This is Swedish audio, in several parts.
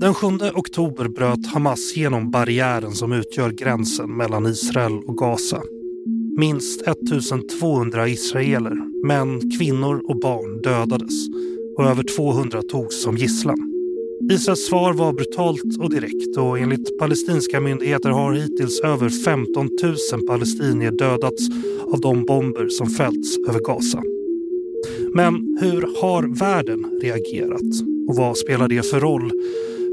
Den 7 oktober bröt Hamas genom barriären som utgör gränsen mellan Israel och Gaza. Minst 1200 israeler, män, kvinnor och barn dödades och över 200 togs som gisslan. Israels svar var brutalt och direkt och enligt palestinska myndigheter har hittills över 15 000 palestinier dödats av de bomber som fällts över Gaza. Men hur har världen reagerat och vad spelar det för roll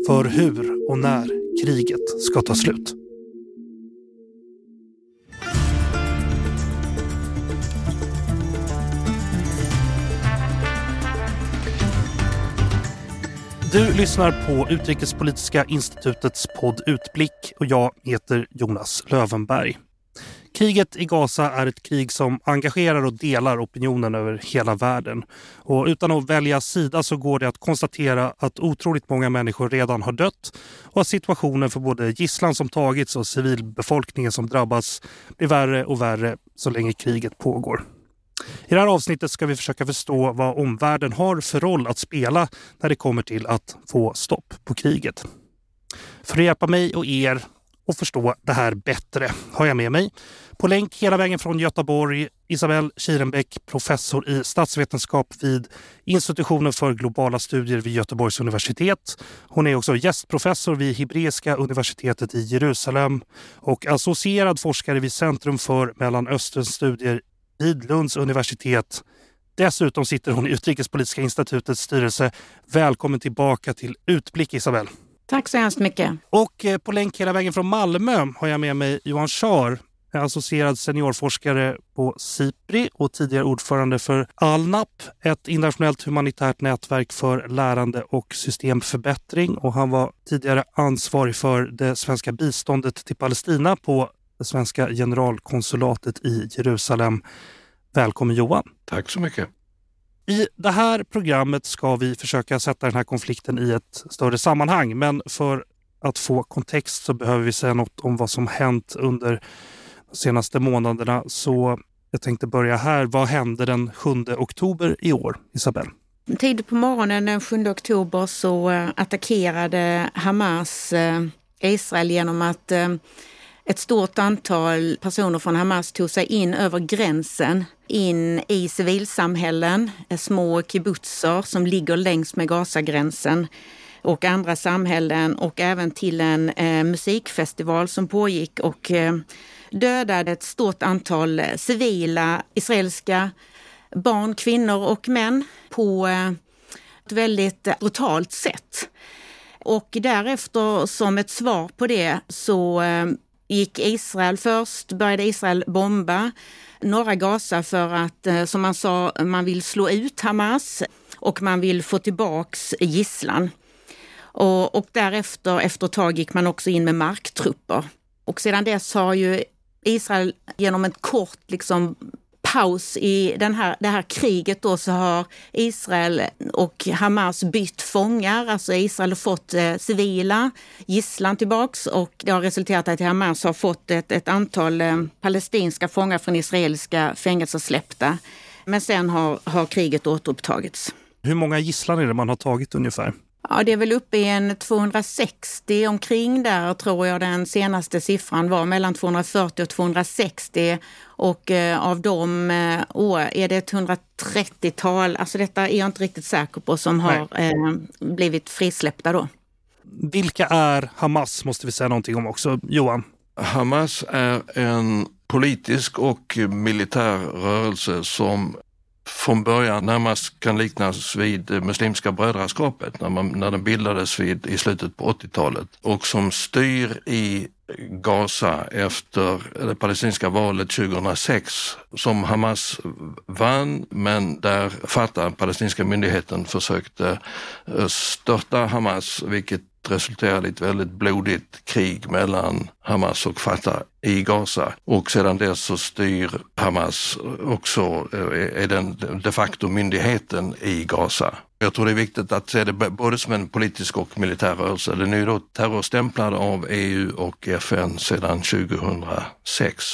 för hur och när kriget ska ta slut? Du lyssnar på Utrikespolitiska institutets podd Utblick och jag heter Jonas Lövenberg. Kriget i Gaza är ett krig som engagerar och delar opinionen över hela världen. Och utan att välja sida så går det att konstatera att otroligt många människor redan har dött och att situationen för både gisslan som tagits och civilbefolkningen som drabbats blir värre och värre så länge kriget pågår. I det här avsnittet ska vi försöka förstå vad omvärlden har för roll att spela när det kommer till att få stopp på kriget. För att hjälpa mig och er att förstå det här bättre har jag med mig på länk hela vägen från Göteborg Isabelle Kirenbäck, professor i statsvetenskap vid institutionen för globala studier vid Göteborgs universitet. Hon är också gästprofessor vid Hebreiska universitetet i Jerusalem och associerad forskare vid Centrum för Mellanösternstudier vid Lunds universitet. Dessutom sitter hon i Utrikespolitiska institutets styrelse. Välkommen tillbaka till Utblick Isabel. Tack så hemskt mycket. Och eh, på länk hela vägen från Malmö har jag med mig Johan Schar, associerad seniorforskare på SIPRI och tidigare ordförande för ALNAP, ett internationellt humanitärt nätverk för lärande och systemförbättring. Och han var tidigare ansvarig för det svenska biståndet till Palestina på det svenska generalkonsulatet i Jerusalem. Välkommen Johan! Tack så mycket! I det här programmet ska vi försöka sätta den här konflikten i ett större sammanhang. Men för att få kontext så behöver vi säga något om vad som hänt under de senaste månaderna. Så jag tänkte börja här. Vad hände den 7 oktober i år, Isabelle? Tidigt på morgonen den 7 oktober så eh, attackerade Hamas eh, Israel genom att eh, ett stort antal personer från Hamas tog sig in över gränsen in i civilsamhällen, små kibbutzer som ligger längs med Gazagränsen och andra samhällen och även till en eh, musikfestival som pågick och eh, dödade ett stort antal eh, civila israeliska barn, kvinnor och män på eh, ett väldigt eh, brutalt sätt. Och därefter som ett svar på det så gick Israel först, började Israel bomba norra Gaza för att, som man sa, man vill slå ut Hamas och man vill få tillbaks gisslan. Och, och därefter, efter ett tag, gick man också in med marktrupper. Och sedan dess har ju Israel genom en kort liksom, paus i den här, det här kriget då så har Israel och Hamas bytt fångar. Alltså Israel har fått eh, civila gisslan tillbaks och det har resulterat i att Hamas har fått ett, ett antal eh, palestinska fångar från israeliska fängelser släppta. Men sen har, har kriget återupptagits. Hur många gisslan är det man har tagit ungefär? Ja, det är väl uppe i en 260 omkring där tror jag den senaste siffran var, mellan 240 och 260. Och eh, av dem eh, är det ett 130-tal, alltså detta är jag inte riktigt säker på, som har eh, blivit frisläppta då. Vilka är Hamas måste vi säga någonting om också. Johan? Hamas är en politisk och militär rörelse som från början närmast kan liknas vid Muslimska brödraskapet när, man, när den bildades vid, i slutet på 80-talet och som styr i Gaza efter det palestinska valet 2006 som Hamas vann men där Fatah, palestinska myndigheten, försökte eh, störta Hamas vilket resulterade i ett väldigt blodigt krig mellan Hamas och Fatah i Gaza. Och sedan dess så styr Hamas också, eh, är den de facto myndigheten i Gaza. Jag tror det är viktigt att se det både som en politisk och militär rörelse. Den är ju då terrorstämplad av EU och FN sedan 2006.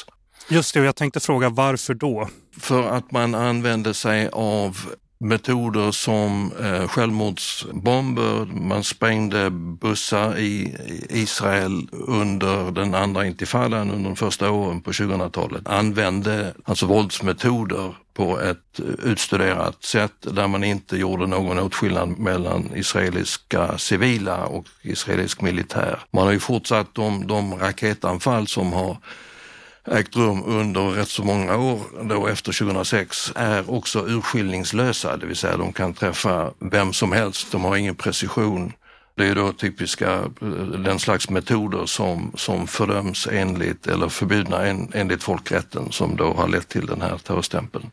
Just det, och jag tänkte fråga varför då? För att man använder sig av metoder som eh, självmordsbomber, man sprängde bussar i Israel under den andra intifadan under de första åren på 2000-talet, använde alltså våldsmetoder på ett utstuderat sätt där man inte gjorde någon åtskillnad mellan israeliska civila och israelisk militär. Man har ju fortsatt de, de raketanfall som har ägt rum under rätt så många år då efter 2006 är också urskiljningslösa, det vill säga de kan träffa vem som helst, de har ingen precision. Det är då typiska eh, den slags metoder som, som fördöms enligt eller förbjudna en, enligt folkrätten som då har lett till den här terrorstämpeln.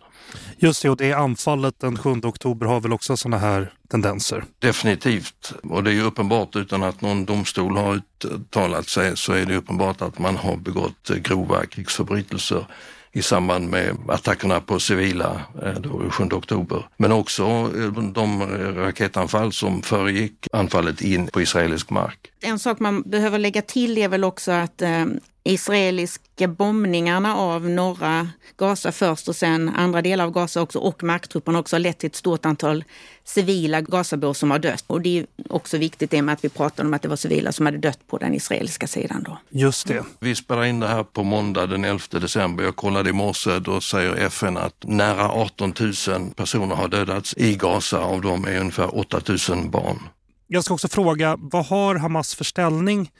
Just det, och det anfallet den 7 oktober har väl också sådana här tendenser? Definitivt, och det är ju uppenbart utan att någon domstol har uttalat sig så är det uppenbart att man har begått grova krigsförbrytelser i samband med attackerna på civila eh, då, 7 oktober. Men också eh, de raketanfall som föregick anfallet in på israelisk mark. En sak man behöver lägga till är väl också att eh, israeliska bombningarna av norra Gaza först och sen andra delar av Gaza också och marktrupperna också har lett till ett stort antal civila Gazabor som har dött. Och det är också viktigt det med att vi pratar om att det var civila som hade dött på den israeliska sidan då. Just det. Vi spelar in det här på måndag den 11 december. Jag kollade i morse, då säger FN att nära 18 000 personer har dödats i Gaza. Av dem är ungefär 8 000 barn. Jag ska också fråga, vad har Hamas för ställning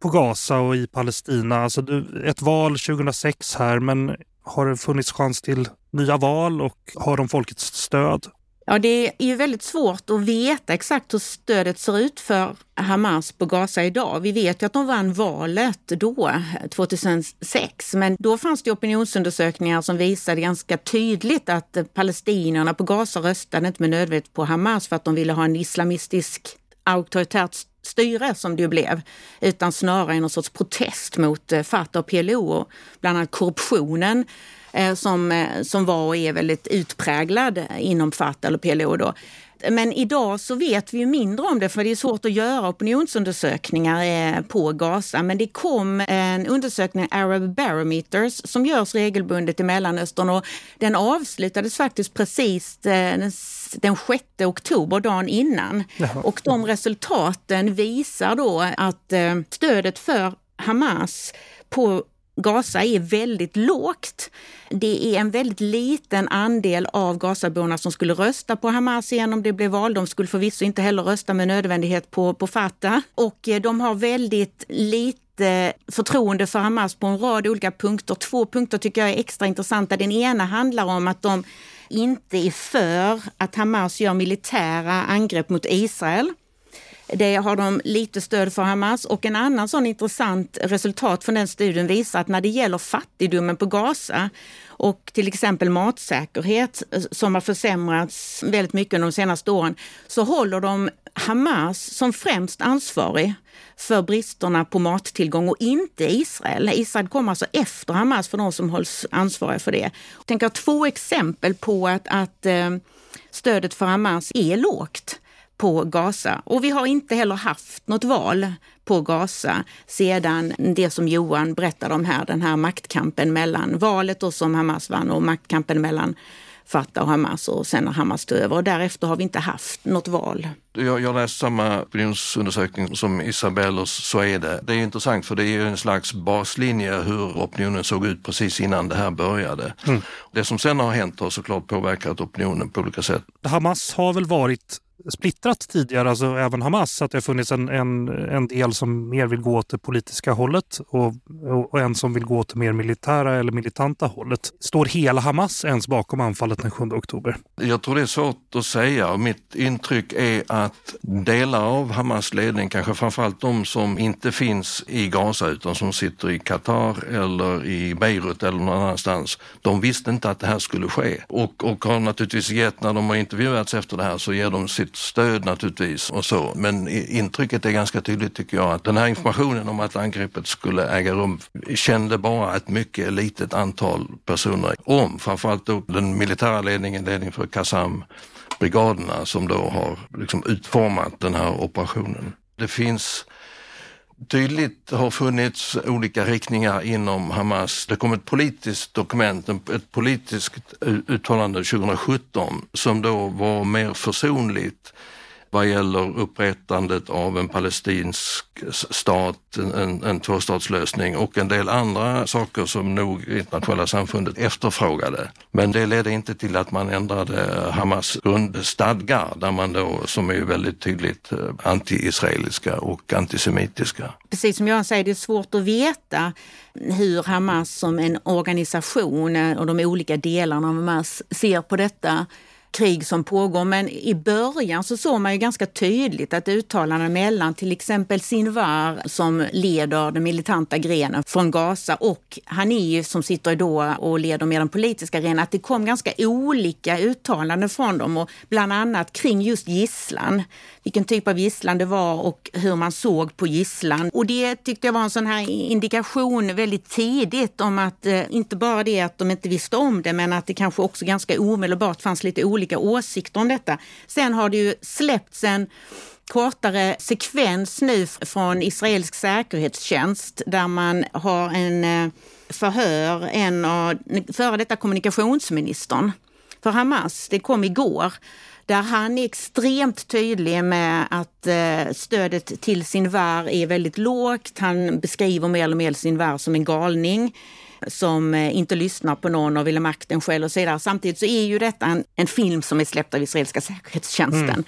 på Gaza och i Palestina. Alltså ett val 2006 här, men har det funnits chans till nya val och har de folkets stöd? Ja, det är ju väldigt svårt att veta exakt hur stödet ser ut för Hamas på Gaza idag. Vi vet ju att de vann valet då, 2006, men då fanns det opinionsundersökningar som visade ganska tydligt att palestinierna på Gaza röstade inte med nödvändighet på Hamas för att de ville ha en islamistisk auktoritärt styre som det ju blev, utan snarare någon sorts protest mot eh, Fatah och PLO och bland annat korruptionen eh, som, eh, som var och är väldigt utpräglad inom Fatah eller PLO. Då. Men idag så vet vi ju mindre om det för det är svårt att göra opinionsundersökningar eh, på Gaza. Men det kom en undersökning, Arab Barometers, som görs regelbundet i Mellanöstern och den avslutades faktiskt precis eh, den 6 oktober, dagen innan. Jaha. Och de resultaten visar då att eh, stödet för Hamas på Gaza är väldigt lågt. Det är en väldigt liten andel av Gazaborna som skulle rösta på Hamas igen om det blev val. De skulle förvisso inte heller rösta med nödvändighet på, på Fatah. Och eh, de har väldigt lite förtroende för Hamas på en rad olika punkter. Två punkter tycker jag är extra intressanta. Den ena handlar om att de inte är för att Hamas gör militära angrepp mot Israel. Det har de lite stöd för Hamas och en annan sån intressant resultat från den studien visar att när det gäller fattigdomen på Gaza och till exempel matsäkerhet eh, som har försämrats väldigt mycket de senaste åren så håller de Hamas som främst ansvarig för bristerna på mattillgång och inte Israel. Israel kommer alltså efter Hamas för de som hålls ansvariga för det. Jag tänker två exempel på att, att eh, stödet för Hamas är lågt på Gaza. Och vi har inte heller haft något val på Gaza sedan det som Johan berättade om här, den här maktkampen mellan valet och som Hamas vann och maktkampen mellan Fatah och Hamas och sen när Hamas tog över. Och därefter har vi inte haft något val. Jag, jag läst samma opinionsundersökning som Isabelle och så är det. Det är intressant för det är en slags baslinje hur opinionen såg ut precis innan det här började. Mm. Det som sen har hänt har såklart påverkat opinionen på olika sätt. Hamas har väl varit splittrat tidigare, alltså även Hamas, att det har funnits en, en, en del som mer vill gå åt det politiska hållet och, och, en som vill gå åt det mer militära eller militanta hållet. Står hela Hamas ens bakom anfallet den 7 oktober? Jag tror det är svårt att säga och mitt intryck är att delar av Hamas ledning, kanske framförallt de som inte finns i Gaza utan som sitter i Qatar eller i Beirut eller någon annanstans, de visste inte att det här skulle ske och, och har naturligtvis gett, när de har intervjuats efter det här, så ger de sitt stöd naturligtvis och så. Men intrycket är ganska tydligt tycker jag att den här informationen om att angreppet skulle äga rum kände bara ett mycket litet antal personer om. Framförallt då den militära ledningen, ledningen för Qassam brigaderna som då har liksom utformat den här operationen. Det finns tydligt har funnits olika riktningar inom Hamas. Det kom ett politiskt dokument, ett politiskt uttalande 2017 som då var mer försonligt vad gäller upprättandet av en palestinsk stat, en, en tvåstatslösning och en del andra saker som nog internationella samfundet efterfrågade. Men det ledde inte till att man ändrade Hamas grundstadgar där man då, som är väldigt tydligt eh, anti-israeliska och antisemitiska. Precis som jag säger, det är svårt att veta hur Hamas som en organisation eh, och de olika delarna av Hamas ser på detta krig som pågår. Men i början så såg man ju ganska tydligt att uttalanden mellan till exempel Sinwar som leder den militanta grenen från Gaza och Hanif som sitter då och leder med den politiska grenen, att det kom ganska olika uttalanden från dem och bland annat kring just gisslan. Vilken typ av gisslan det var och hur man såg på gisslan. Och det tyckte jag var en sån här indikation väldigt tidigt om att eh, inte bara det att de inte visste om det men att det kanske också ganska omedelbart fanns lite olika olika åsikter om detta. Sen har det ju släppts en kortare sekvens nu från israelisk säkerhetstjänst där man har en eh, förhör, en av före detta kommunikationsministern för Hamas. Det kom igår där han är extremt tydlig med att eh, stödet till sin var är väldigt lågt. Han beskriver mer eller mer sin var som en galning som eh, inte lyssnar på någon och vill ha makten själv och så vidare. Samtidigt så är ju detta en, en film som är släppt av israeliska säkerhetstjänsten. Mm.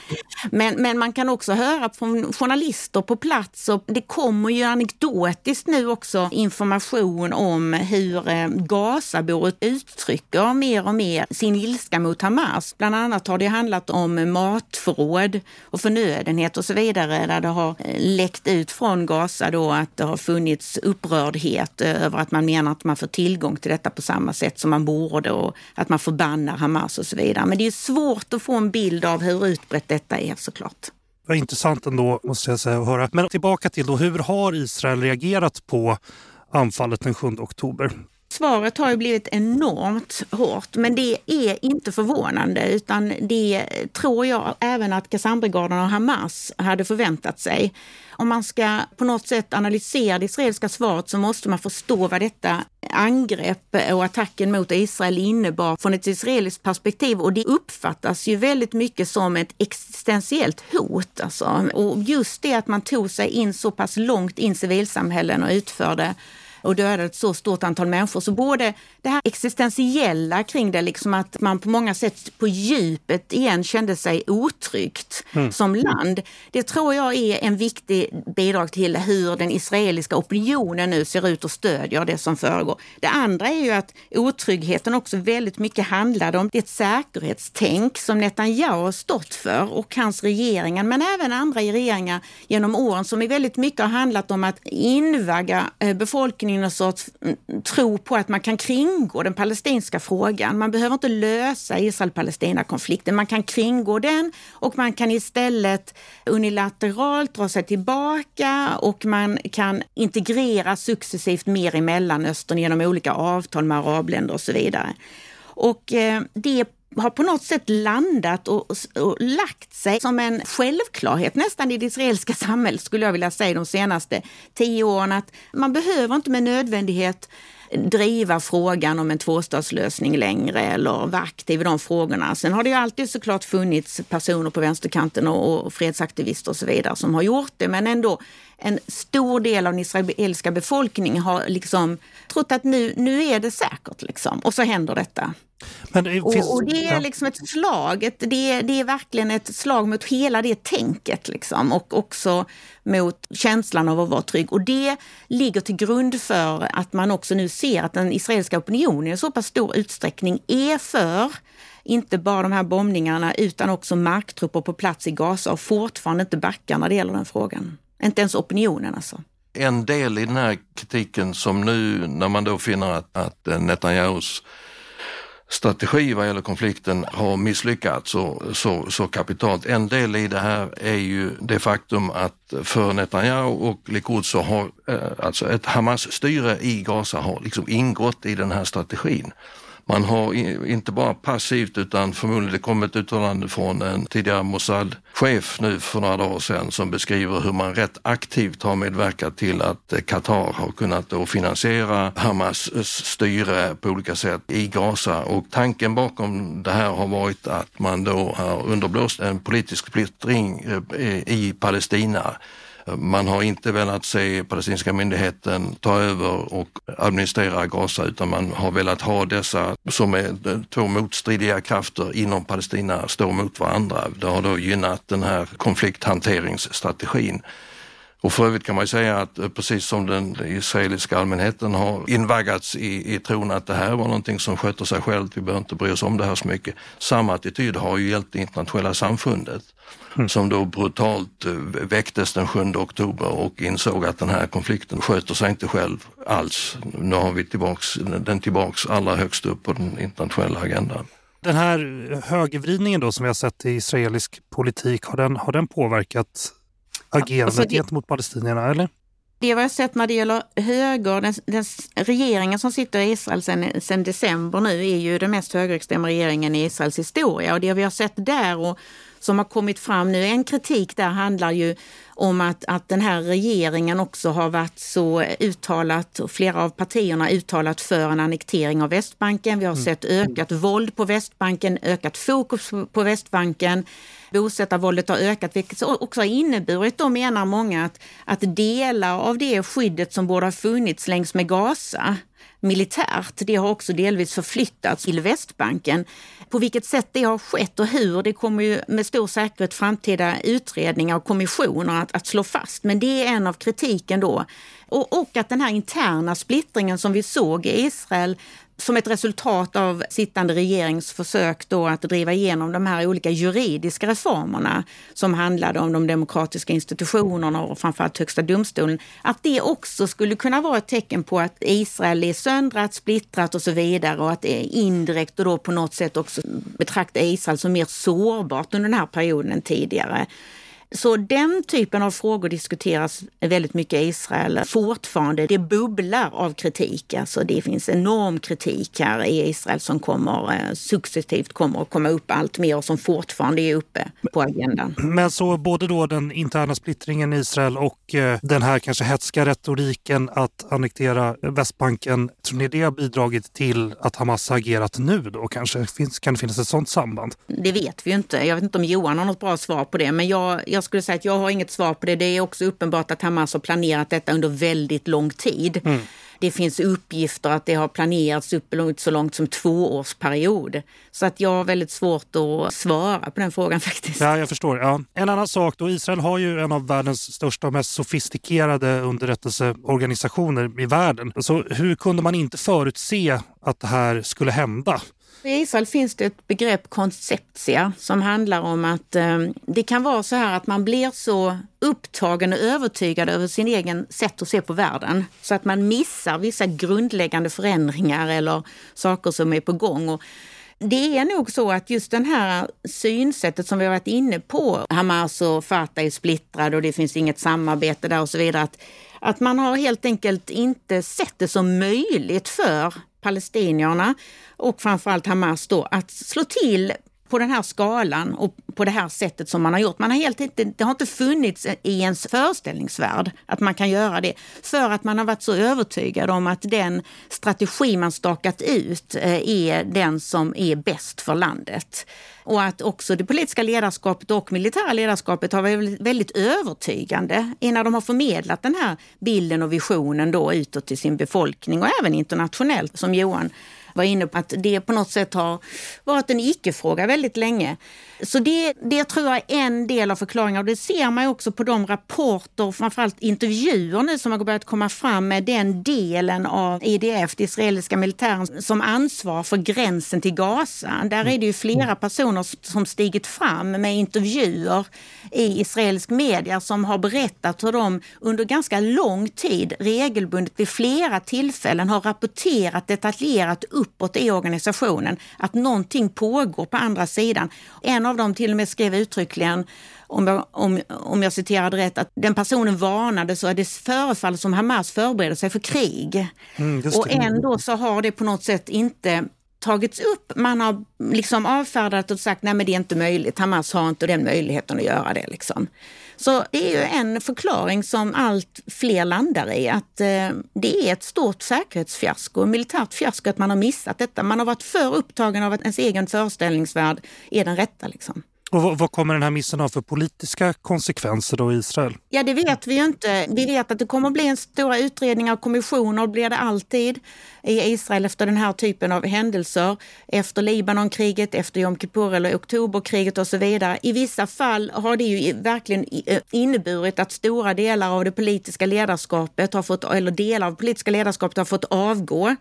Men, men man kan också höra från journalister på plats och det kommer ju anekdotiskt nu också information om hur eh, Gazabor uttrycker mer och mer sin ilska mot Hamas. Bland annat har det handlat om matförråd och förnödenhet och så vidare där det har eh, läckt ut från Gaza då att det har funnits upprördhet över att man menar att man får tillgång till detta på samma sätt som man borde och att man förbannar Hamas och så vidare. Men det är svårt att få en bild av hur utbrett detta är såklart. Det var intressant ändå måste jag säga att höra. Men tillbaka till då, hur har Israel reagerat på anfallet den 7 oktober? Svaret har ju blivit enormt hårt, men det är inte förvånande utan det tror jag även att Qassambrigaden och Hamas hade förväntat sig. Om man ska på något sätt analysera det israeliska svaret så måste man förstå vad detta angrepp och attacken mot Israel innebar från ett israeliskt perspektiv och det uppfattas ju väldigt mycket som ett existentiellt hot. Alltså. Och just det att man tog sig in så pass långt in civilsamhällen och utförde och dödade ett så stort antal människor. Så både det här existentiella kring det, liksom att man på många sätt på djupet igen kände sig otryggt mm. som land. Det tror jag är en viktig bidrag till hur den israeliska opinionen nu ser ut och stödjer det som föregår. Det andra är ju att otryggheten också väldigt mycket handlade om det säkerhetstänk som Netanyahu har stått för och hans regeringar, men även andra regeringar genom åren som i väldigt mycket har handlat om att invagga eh, in någon sorts mm, tro på att man kan kringgå den palestinska frågan. Man behöver inte lösa Israel-Palestina-konflikten. Man kan kringgå den och man kan istället unilateralt dra sig tillbaka och man kan integrera successivt mer i Mellanöstern genom olika avtal med arabländer och så vidare. Och eh, det har på något sätt landat och, och, lagt sig som en självklarhet nästan i det israeliska samhället skulle jag vilja säga de senaste tio åren att man behöver inte med nödvändighet driva frågan om en tvåstatslösning längre eller vara aktiv i de frågorna. Sen har det ju alltid såklart funnits personer på vänsterkanten och, och fredsaktivister och så vidare som har gjort det, men ändå en stor del av den israeliska befolkningen har liksom trott att nu, nu är det säkert liksom. Och så händer detta. Det finns, och, det är liksom ett slag, ett, det, är, det är verkligen ett slag mot hela det tänket liksom, och också mot känslan av att vara trygg. Och det ligger till grund för att man också nu ser att den israeliska opinionen i så pass stor utsträckning är för inte bara de här bombningarna utan också marktrupper på plats i Gaza och fortfarande inte backar när det gäller den frågan. Inte ens opinionen alltså. En del i den här kritiken som nu när man då finner att, att eh, Netanyahus strategi vad gäller konflikten har misslyckats så, så, så kapitalt. En del i det här är ju det faktum att för Netanyahu och Likud så har eh, alltså ett Hamas-styre i Gaza har liksom ingått i den här strategin. Man har inte bara passivt utan förmodligen det kom ett uttalande från en tidigare Mossad-chef nu för några dagar sedan som beskriver hur man rätt aktivt har medverkat till att eh, Qatar har kunnat då finansiera Hamas styre på olika sätt i Gaza. Och tanken bakom det här har varit att man då har underblåst en politisk splittring eh, i Palestina man har inte velat se palestinska myndigheten ta över och administrera Gaza utan man har velat ha dessa som är eh, två motstridiga krafter inom Palestina stå mot varandra. Det har då gynnat den här konflikthanteringsstrategin. Och för övrigt kan man säga att eh, precis som den israeliska allmänheten har invaggats i, i tron att det här var någonting som sköter sig självt, vi behöver inte bry oss om det här så mycket. Samma attityd har ju gällt det internationella samfundet mm. som då brutalt eh, väcktes den 7 oktober och insåg att den här konflikten sköter sig inte själv alls. Nu har vi tillbaks, den tillbaks allra högst upp på den internationella agendan. Den här högervridningen då som vi har sett i israelisk politik, har den, har den påverkat agerandet alltså det, gentemot palestinierna eller? Det har sett när det gäller höger, den, den regeringen som sitter i Israel sedan, december nu är ju den mest högerextrema regeringen i Israels historia och det vi har sett där och som har kommit fram nu. En kritik där handlar ju om att, att den här regeringen också har varit så uttalat, och flera av partierna uttalat för en annektering av Västbanken. Vi har mm. sett ökat våld på Västbanken, ökat fokus på Västbanken. Bosättarvåldet har ökat, vilket också har inneburit, då menar många, att, att delar av det skyddet som borde ha funnits längs med Gaza militärt. Det har också delvis förflyttats till Västbanken. På vilket sätt det har skett och hur, det kommer ju med stor säkerhet framtida utredningar och kommissioner att, att slå fast. Men det är en av kritiken då. Och, och att den här interna splittringen som vi såg i Israel som ett resultat av sittande regerings försök då att driva igenom de här olika juridiska reformerna som handlade om de demokratiska institutionerna och framförallt högsta domstolen, att det också skulle kunna vara ett tecken på att Israel är söndrat, splittrat och så vidare och att det indirekt och då på något sätt också betrakta Israel som mer sårbart under den här perioden än tidigare. Så den typen av frågor diskuteras väldigt mycket i Israel fortfarande. Det bubblar av kritik. Alltså det finns enorm kritik här i Israel som kommer eh, successivt kommer att komma upp allt mer och som fortfarande är uppe på agendan. Men så både då den interna splittringen i Israel och eh, den här kanske hetska retoriken att annektera Västbanken, tror ni det har bidragit till att Hamas har agerat nu då kanske? Finns, kan det finnas ett sådant samband? Det vet vi ju inte. Jag vet inte om Johan har något bra svar på det, men jag, jag skulle säga att jag har inget svar på det. Det är också uppenbart att Hamas har planerat detta under väldigt lång tid. Mm. Det finns uppgifter att det har planerats upp så långt som tvåårsperiod. Så att jag har väldigt svårt att svara på den frågan faktiskt. Ja, jag förstår. Ja. En annan sak då, Israel har ju en av världens största och mest sofistikerade underrättelseorganisationer i världen. Så hur kunde man inte förutse att det här skulle hända? I Israel finns det ett begrepp konceptia som handlar om att eh, det kan vara så här att man blir så upptagen och övertygad över sin egen sätt att se på världen så att man missar vissa grundläggande förändringar eller saker som är på gång. Och det är nog så att just det här synsättet som vi har varit inne på, Hamas och Fatah är splittrade och det finns inget samarbete där och så vidare. Att, att man har helt enkelt inte sett det som möjligt för palestinierna och framförallt Hamas då att slå till på den här skalan och på det här sättet som man har gjort. Man har helt inte, det har inte funnits i ens föreställningsvärld att man kan göra det för att man har varit så övertygad om att den strategi man stakat ut eh, är den som är bäst för landet. Och att också det politiska ledarskapet och militära ledarskapet har varit väldigt övertygande innan de har förmedlat den här bilden och visionen då utåt till sin befolkning och även internationellt som Johan var inne på att det på något sätt har varit en icke-fråga väldigt länge. Så det, det tror jag är en del av förklaringen och det ser man också på de rapporter och framförallt intervjuer nu som har börjat komma fram med den delen av IDF, det israeliska militären, som ansvar för gränsen till Gaza. Där är det ju flera personer som stigit fram med intervjuer i israelisk media som har berättat hur de under ganska lång tid regelbundet vid flera tillfällen har rapporterat detaljerat uppåt i organisationen att någonting pågår på andra sidan. En av dem till och med skrev uttryckligen om jag, om, om jag citerade rätt, att den personen varnade så att det förefaller som Hamas förbereder sig för krig. Mm, och ändå så har det på något sätt inte tagits upp. Man har liksom avfärdat och sagt nej men det är inte möjligt. Hamas har inte den möjligheten att göra det. Liksom. Så det är ju en förklaring som allt fler landar i, att eh, det är ett stort säkerhetsfiasko, militärt fiasko att man har missat detta. Man har varit för upptagen av att ens egen föreställningsvärld är den rätta. Liksom. Och vad, kommer den här missen ha för politiska konsekvenser då i Israel? Ja, det vet vi ju inte. Vi vet att det kommer att bli en stora utredningar och kommissioner, blir det alltid i Israel efter den här typen av händelser. Efter Libanonkriget, efter Jom Kippur eller oktoberkriget och så vidare. I vissa fall har det ju verkligen eh, inneburit att stora delar av det politiska ledarskapet har fått, eller delar av det politiska ledarskapet har fått avgå.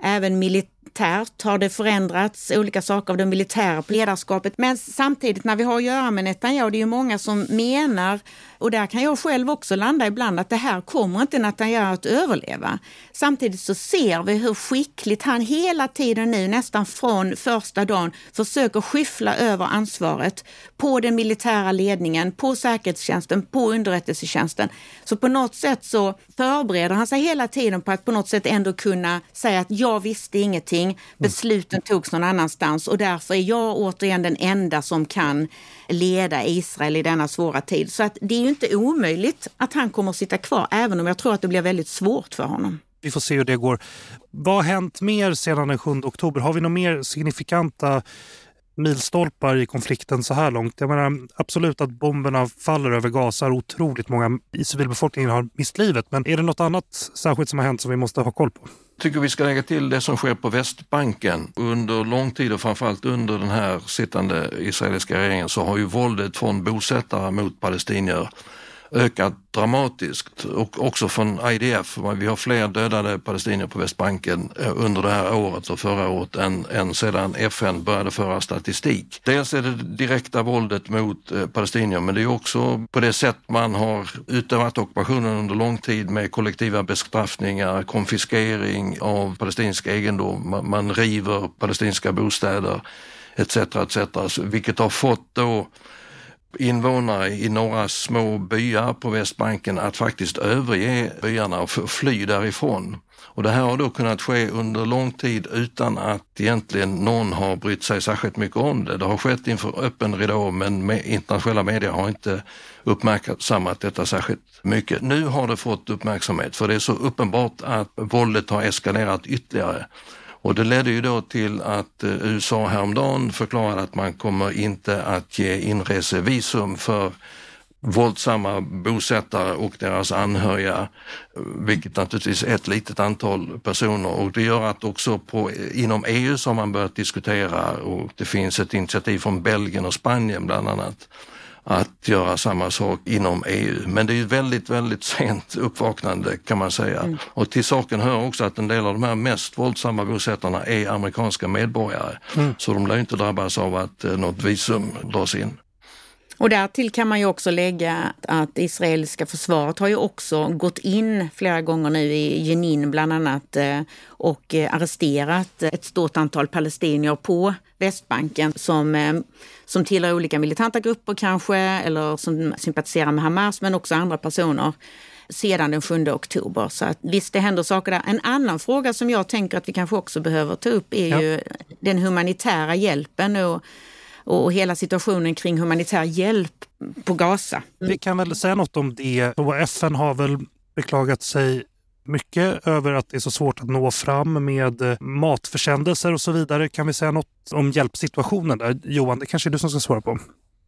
Även militär militärt har det förändrats, olika saker av det militära ledarskapet. Men samtidigt när vi har att göra med Netanyahu, det är ju många som menar, och där kan jag själv också landa ibland, att det här kommer inte Netanyahu att överleva. Samtidigt så ser vi hur skickligt han hela tiden nu, nästan från första dagen, försöker skyffla över ansvaret på den militära ledningen, på säkerhetstjänsten, på underrättelsetjänsten. Så på något sätt så förbereder han sig hela tiden på att på något sätt ändå kunna säga att jag visste ingenting, besluten togs någon annanstans och därför är jag återigen den enda som kan leda Israel i denna svåra tid. Så att det är ju inte omöjligt att han kommer att sitta kvar, även om jag tror att det blir väldigt svårt för honom. Vi får se hur det går. Vad har hänt mer sedan den 7 oktober? Har vi några mer signifikanta milstolpar i konflikten så här långt? Jag menar absolut att bomberna faller över Gaza otroligt många i civilbefolkningen har mist livet. Men är det något annat särskilt som har hänt som vi måste ha koll på? Jag tycker vi ska lägga till det som sker på Västbanken. Under lång tid och framförallt under den här sittande israeliska regeringen så har ju våldet från bosättare mot palestinier ökat dramatiskt och också från IDF. Vi har fler dödade palestinier på Västbanken eh, under det här året och förra året än, än sedan FN började föra statistik. Dels är det direkta våldet mot eh, palestinier men det är också på det sätt man har utövat ockupationen under lång tid med kollektiva bestraffningar, konfiskering av palestinsk egendom, man, man river palestinska bostäder etc. etc. Vilket har fått då invånare i några små byar på Västbanken att faktiskt överge byarna och fly därifrån. Och det här har då kunnat ske under lång tid utan att egentligen någon har brytt sig särskilt mycket om det. Det har skett inför öppen ridå men med internationella medier har inte uppmärksammat detta särskilt mycket. Nu har det fått uppmärksamhet för det är så uppenbart att våldet har eskalerat ytterligare. Och det ledde ju då till att eh, USA häromdagen förklarade att man kommer inte att ge inresevisum för våldsamma bosättare och deras anhöriga, eh, vilket naturligtvis är ett litet antal personer. Och det gör att också på, inom EU så har man börjat diskutera och det finns ett initiativ från Belgien och Spanien bland annat att göra samma sak inom EU. Men det är väldigt, väldigt sent uppvaknande kan man säga. Mm. Och till saken hör också att en del av de här mest våldsamma bosättarna är amerikanska medborgare. Mm. Så de lär inte drabbas av att eh, något visum dras in. Och därtill kan man ju också lägga att israeliska försvaret har ju också gått in flera gånger nu i Jenin bland annat eh, och eh, arresterat ett stort antal palestinier på Västbanken som, eh, som tillhör olika militanta grupper kanske eller som sympatiserar med Hamas men också andra personer sedan den 7 oktober. Så att, visst, det händer saker där. En annan fråga som jag tänker att vi kanske också behöver ta upp är ja. ju den humanitära hjälpen och och hela situationen kring humanitär hjälp på Gaza. Vi kan väl säga något om det. FN har väl beklagat sig mycket över att det är så svårt att nå fram med eh, matförsändelser och så vidare. Kan vi säga något om hjälpsituationen där? Johan, det kanske är du som ska svara på.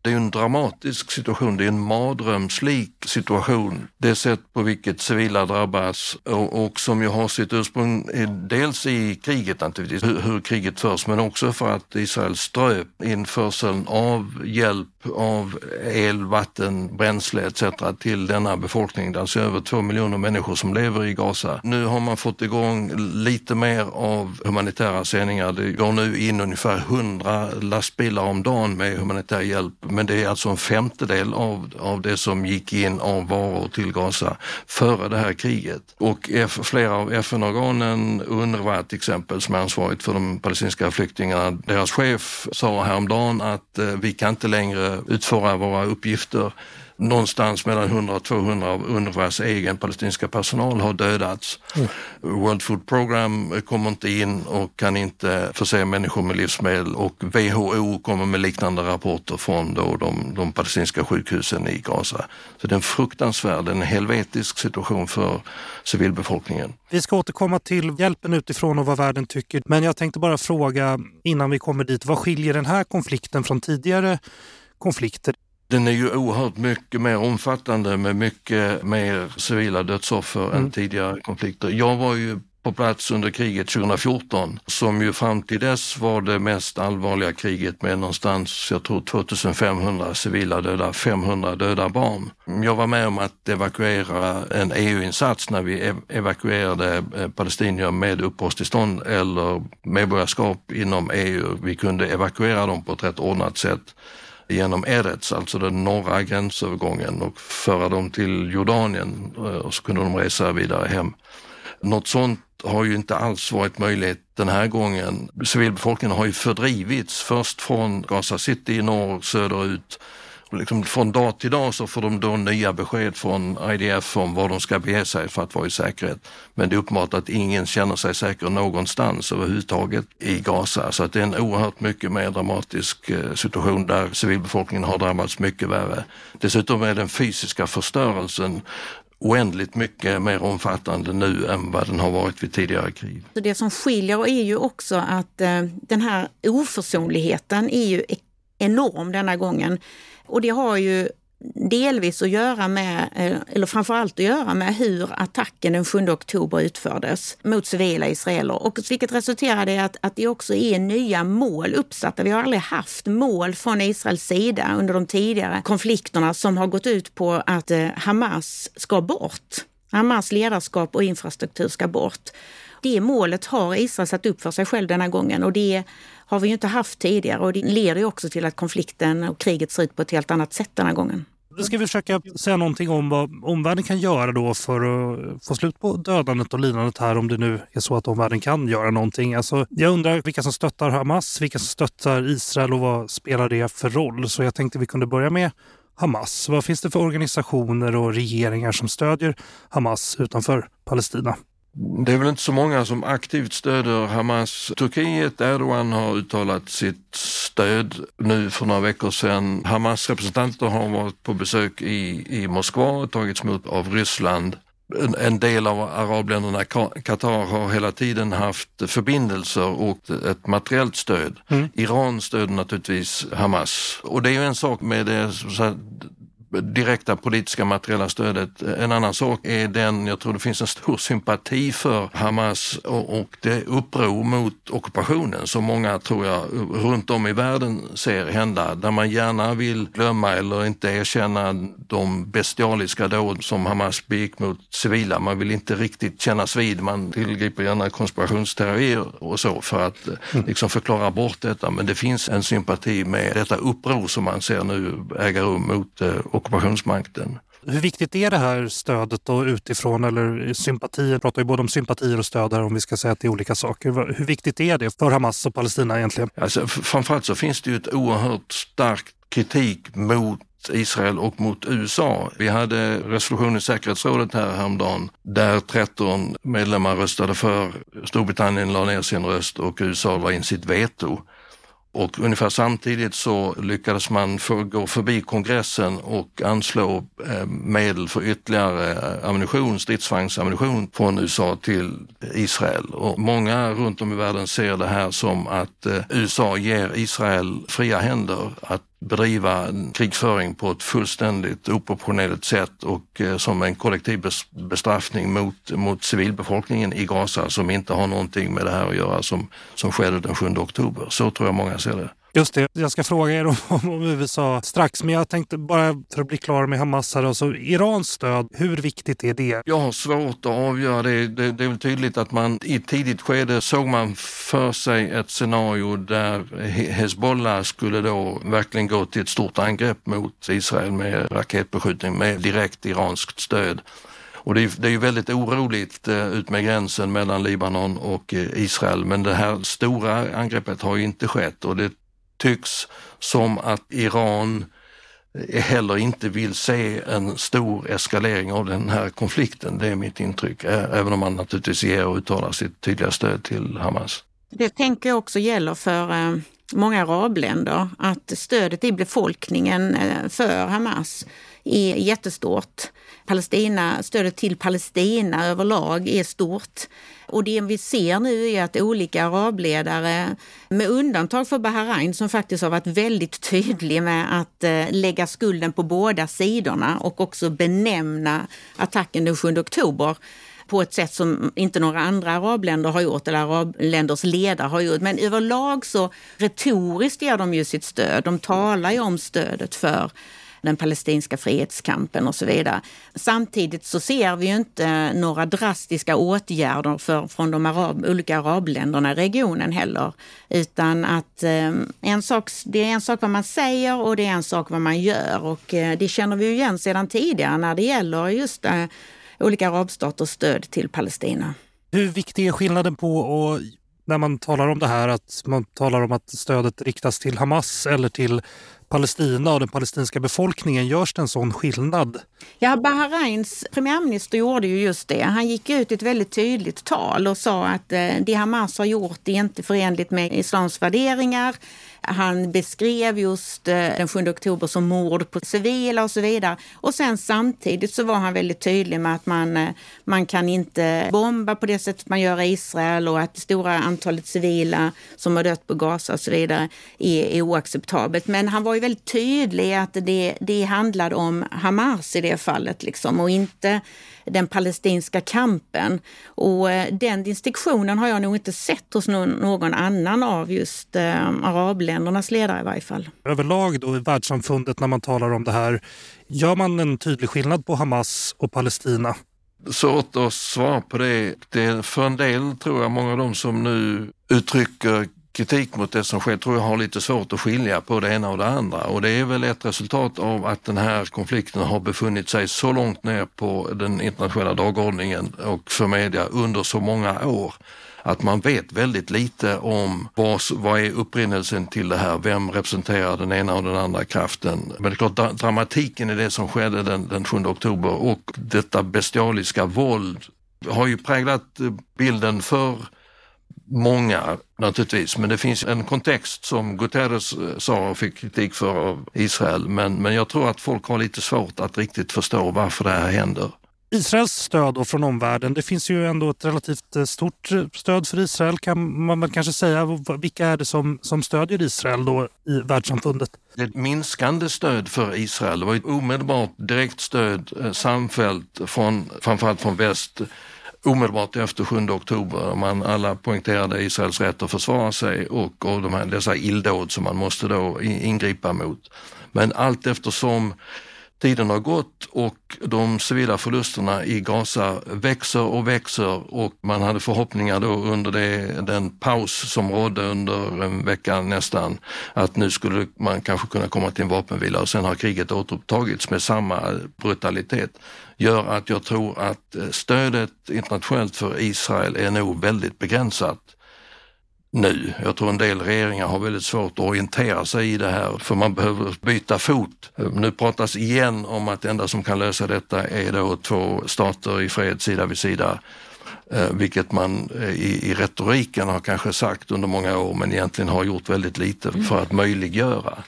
Det är en dramatisk situation, det är en mardrömslik situation. Det sätt på vilket civila drabbas och, och som ju har sitt ursprung dels i kriget naturligtvis, hur, hur kriget förs, men också för att Israel ströp införseln av hjälp av el, vatten, bränsle etc. till denna befolkning. Det är alltså över två miljoner människor som lever i Gaza. Nu har man fått igång lite mer av humanitära sändningar. Det går nu in ungefär 100 lastbilar om dagen med humanitär hjälp men det är alltså en femtedel av, av det som gick in av varor till Gaza före det här kriget. Och flera av FN-organen, UNRWA till exempel, som är ansvarigt för de palestinska flyktingarna, deras chef sa häromdagen att eh, vi kan inte längre utföra våra uppgifter någonstans mellan 100 och 200 av UNRWAs egen palestinska personal har dödats. Mm. World Food Program kommer inte in och kan inte förse människor med livsmedel och WHO kommer med liknande rapporter från då de, de palestinska sjukhusen i Gaza. Så det är en fruktansvärd, en helvetisk situation för civilbefolkningen. Vi ska återkomma till hjälpen utifrån och vad världen tycker, men jag tänkte bara fråga innan vi kommer dit, vad skiljer den här konflikten från tidigare konflikter? Den är ju oerhört mycket mer omfattande med mycket mer civila dödsoffer mm. än tidigare konflikter. Jag var ju på plats under kriget 2014 som ju fram till dess var det mest allvarliga kriget med någonstans, jag tror 2500 civila döda, 500 döda barn. Jag var med om att evakuera en EU-insats när vi evakuerade eh, palestinier med uppehållstillstånd eller medborgarskap inom EU. Vi kunde evakuera dem på ett rätt ordnat sätt genom Eretz, alltså den norra gränsövergången och föra dem till Jordanien eh, och så kunde de resa vidare hem. Något sånt har ju inte alls varit möjligt den här gången. Civilbefolkningen har ju fördrivits först från Gaza City i norr söderut liksom från dag till dag så får de då nya besked från IDF om var de ska bege sig för att vara i säkerhet. Men det är uppenbart att ingen känner sig säker någonstans överhuvudtaget i Gaza. Så att det är en oerhört mycket mer dramatisk eh, situation där civilbefolkningen har drabbats mycket värre. Dessutom är den fysiska förstörelsen oändligt mycket mer omfattande nu än vad den har varit vid tidigare krig. Det som skiljer är ju också att eh, den här oförsonligheten är ju e- enorm denna gången. Och det har ju delvis att göra med, eh, eller framförallt att göra med hur attacken den 7 oktober utfördes mot civila israeler. Och vilket resulterade i att, att det också är nya mål uppsatta. Vi har aldrig haft mål från Israels sida under de tidigare konflikterna som har gått ut på att eh, Hamas ska bort. Hamas ledarskap och infrastruktur ska bort. Det målet har Israel satt upp för sig själv denna gången och det har vi ju inte haft tidigare och det leder ju också till att konflikten och kriget ser ut på ett helt annat sätt den här gången. Då ska vi försöka säga någonting om vad omvärlden kan göra då för att få slut på dödandet och lidandet här om det nu är så att omvärlden kan göra någonting. Alltså, jag undrar vilka som stöttar Hamas, vilka som stöttar Israel och vad spelar det för roll? Så jag tänkte vi kunde börja med Hamas. Vad finns det för organisationer och regeringar som stödjer Hamas utanför Palestina? Det är väl inte så många som aktivt stöder Hamas. Turkiet, Erdogan har uttalat sitt stöd nu för några veckor sedan. Hamas representanter har varit på besök i, i Moskva och tagits emot av Ryssland. En, en del av arabländerna, Qatar, har hela tiden haft förbindelser och ett materiellt stöd. Mm. Iran stöder naturligtvis Hamas. Och det är ju en sak med det, direkta politiska materiella stödet. En annan sak är den, jag tror det finns en stor sympati för Hamas och, och det uppror mot ockupationen som många, tror jag, runt om i världen ser hända, där man gärna vill glömma eller inte erkänna de bestialiska dåd som Hamas begick mot civila. Man vill inte riktigt kännas vid, man tillgriper gärna konspirationsteorier och så för att mm. liksom förklara bort detta. Men det finns en sympati med detta uppror som man ser nu äga rum mot eh, ockupationsmakten. Hur viktigt är det här stödet då utifrån eller sympatier? Jag pratar ju både om sympatier och stöd här om vi ska säga att det är olika saker. Hur viktigt är det för Hamas och Palestina egentligen? Alltså, framförallt så finns det ju ett oerhört starkt kritik mot Israel och mot USA. Vi hade resolution i säkerhetsrådet här häromdagen där 13 medlemmar röstade för. Storbritannien la ner sin röst och USA la in sitt veto. Och ungefär samtidigt så lyckades man få gå förbi kongressen och anslå eh, medel för ytterligare eh, ammunition, stridsvagnsammunition från USA till Israel. Och många runt om i världen ser det här som att eh, USA ger Israel fria händer att bedriva krigföring på ett fullständigt oproportionerligt sätt och eh, som en kollektiv bestraffning mot, mot civilbefolkningen i Gaza som inte har någonting med det här att göra som, som skedde den 7 oktober. Så tror jag många ser det. Just det, jag ska fråga er om, om, USA strax, men jag tänkte bara för att bli klar med Hamas här, alltså Irans stöd, hur viktigt är det? Jag har svårt att avgöra det. det. Det är väl tydligt att man i ett tidigt skede såg man för sig ett scenario där Hezbollah skulle då verkligen gå till ett stort angrepp mot Israel med raketbeskjutning med direkt iranskt stöd. Och det är, det är ju väldigt oroligt eh, ut med gränsen mellan Libanon och eh, Israel men det här stora angreppet har ju inte skett och det tycks som att Iran heller inte vill se en stor eskalering av den här konflikten. Det är mitt intryck, även om man naturligtvis ger och uttalar sitt tydliga stöd till Hamas. Det tänker jag också gäller för många arabländer, att stödet i befolkningen för Hamas är jättestort. Palestina, stödet till Palestina överlag är stort. Och det vi ser nu är att olika arabledare, med undantag för Bahrain som faktiskt har varit väldigt tydlig med att eh, lägga skulden på båda sidorna och också benämna attacken den 7 oktober på ett sätt som inte några andra arabländer har gjort eller arabländers ledare har gjort. Men överlag så retoriskt ger de ju sitt stöd. De talar ju om stödet för den palestinska frihetskampen och så vidare. Samtidigt så ser vi ju inte några drastiska åtgärder för, från de arab, olika arabländerna i regionen heller. Utan att eh, en sak, det är en sak vad man säger och det är en sak vad man gör. Och eh, det känner vi ju igen sedan tidigare när det gäller just eh, olika arabstaters stöd till Palestina. Hur viktig är skillnaden på och när man talar om det här att man talar om att stödet riktas till Hamas eller till Palestina och den palestinska befolkningen, görs det en sån skillnad? Ja, Bahrains premiärminister gjorde ju just det. Han gick ut i ett väldigt tydligt tal och sa att eh, det Hamas har gjort är inte förenligt med islams värderingar. Han beskrev just eh, den 7 oktober som mord på civila och så vidare. Och sen samtidigt så var han väldigt tydlig med att man, eh, man kan inte bomba på det sättet man gör i Israel och att det stora antalet civila som har dött på Gaza och så vidare är, är oacceptabelt. Men han var ju väldigt tydlig att det, det handlade om Hamas i det fallet liksom och inte den palestinska kampen. Och eh, den distinktionen har jag nog inte sett hos någon annan av just eh, arabländernas ledare i varje fall. Överlag då i världssamfundet när man talar om det här, gör man en tydlig skillnad på Hamas och Palestina? Svårt att svara på det. det. För en del tror jag, många av de som nu uttrycker kritik mot det som sker tror jag har lite svårt att skilja på det ena och det andra och det är väl ett resultat av att den här konflikten har befunnit sig så långt ner på den internationella dagordningen och för media under så många år att man vet väldigt lite om vad, vad är upprinnelsen till det här, vem representerar den ena och den andra kraften. Men det är klart, dramatiken i det som skedde den, den 7 oktober och detta bestialiska våld har ju präglat eh, bilden för många naturligtvis, men det finns en kontext som Guterres eh, sa och fick kritik för av Israel. Men, men jag tror att folk har lite svårt att riktigt förstå varför det här händer. Israels stöd från omvärlden, det finns ju ändå ett relativt eh, stort eh, stöd för Israel kan man väl kanske säga. Vilka är det som, som stödjer Israel då i världssamfundet? Det är ett minskande stöd för Israel. Det var ett omedelbart direkt stöd samfällt från framförallt från väst omedelbart efter 7 oktober. Man alla poängterade Israels rätt att försvara sig och, och de här, dessa illdåd som man måste då ingripa mot. Men allt eftersom tiden har gått och de civila förlusterna i Gaza växer och växer och man hade förhoppningar då under det, den paus som rådde under en vecka nästan att nu skulle man kanske kunna komma till en vapenvila och sen har kriget återupptagits med samma brutalitet. Gör att jag tror att eh, stödet internationellt för Israel är nog väldigt begränsat nu. Jag tror en del regeringar har väldigt svårt att orientera sig i det här för man behöver byta fot. Nu pratas igen om att det enda som kan lösa detta är då två stater i fred sida vid sida. Eh, vilket man eh, i, i retoriken har kanske sagt under många år men egentligen har gjort väldigt lite för att möjliggöra.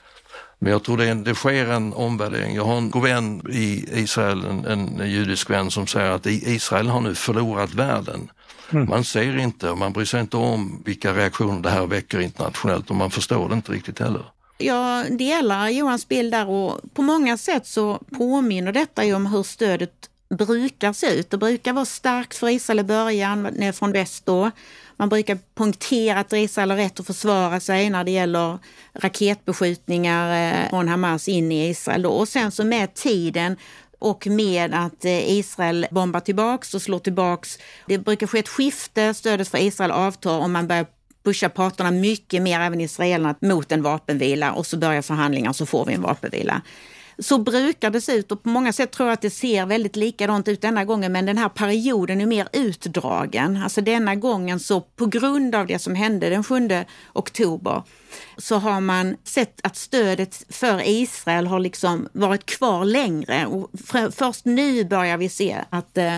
Men jag tror det, det sker en omvärdering. Jag har en god vän i Israel, en, en judisk vän som säger att Israel har nu förlorat världen. Mm. Man ser inte och man bryr sig inte om vilka reaktioner det här väcker internationellt och man förstår det inte riktigt heller. Jag delar Johans bild där och på många sätt så påminner detta ju om hur stödet brukar se ut. Det brukar vara starkt för Israel i början, från väst då. Man brukar punktera att Israel har rätt att försvara sig när det gäller raketbeskjutningar eh, från Hamas in i Israel. Och sen så med tiden och med att eh, Israel bombar tillbaks och slår tillbaks. Det brukar ske ett skifte, stödet för Israel avtar och man börjar pusha parterna mycket mer, även israelerna, mot en vapenvila och så börjar förhandlingar och så får vi en vapenvila. Så brukar det se ut och på många sätt tror jag att det ser väldigt likadant ut denna gången men den här perioden är mer utdragen. Alltså denna gången så på grund av det som hände den 7 oktober så har man sett att stödet för Israel har liksom varit kvar längre. Och först nu börjar vi se att eh,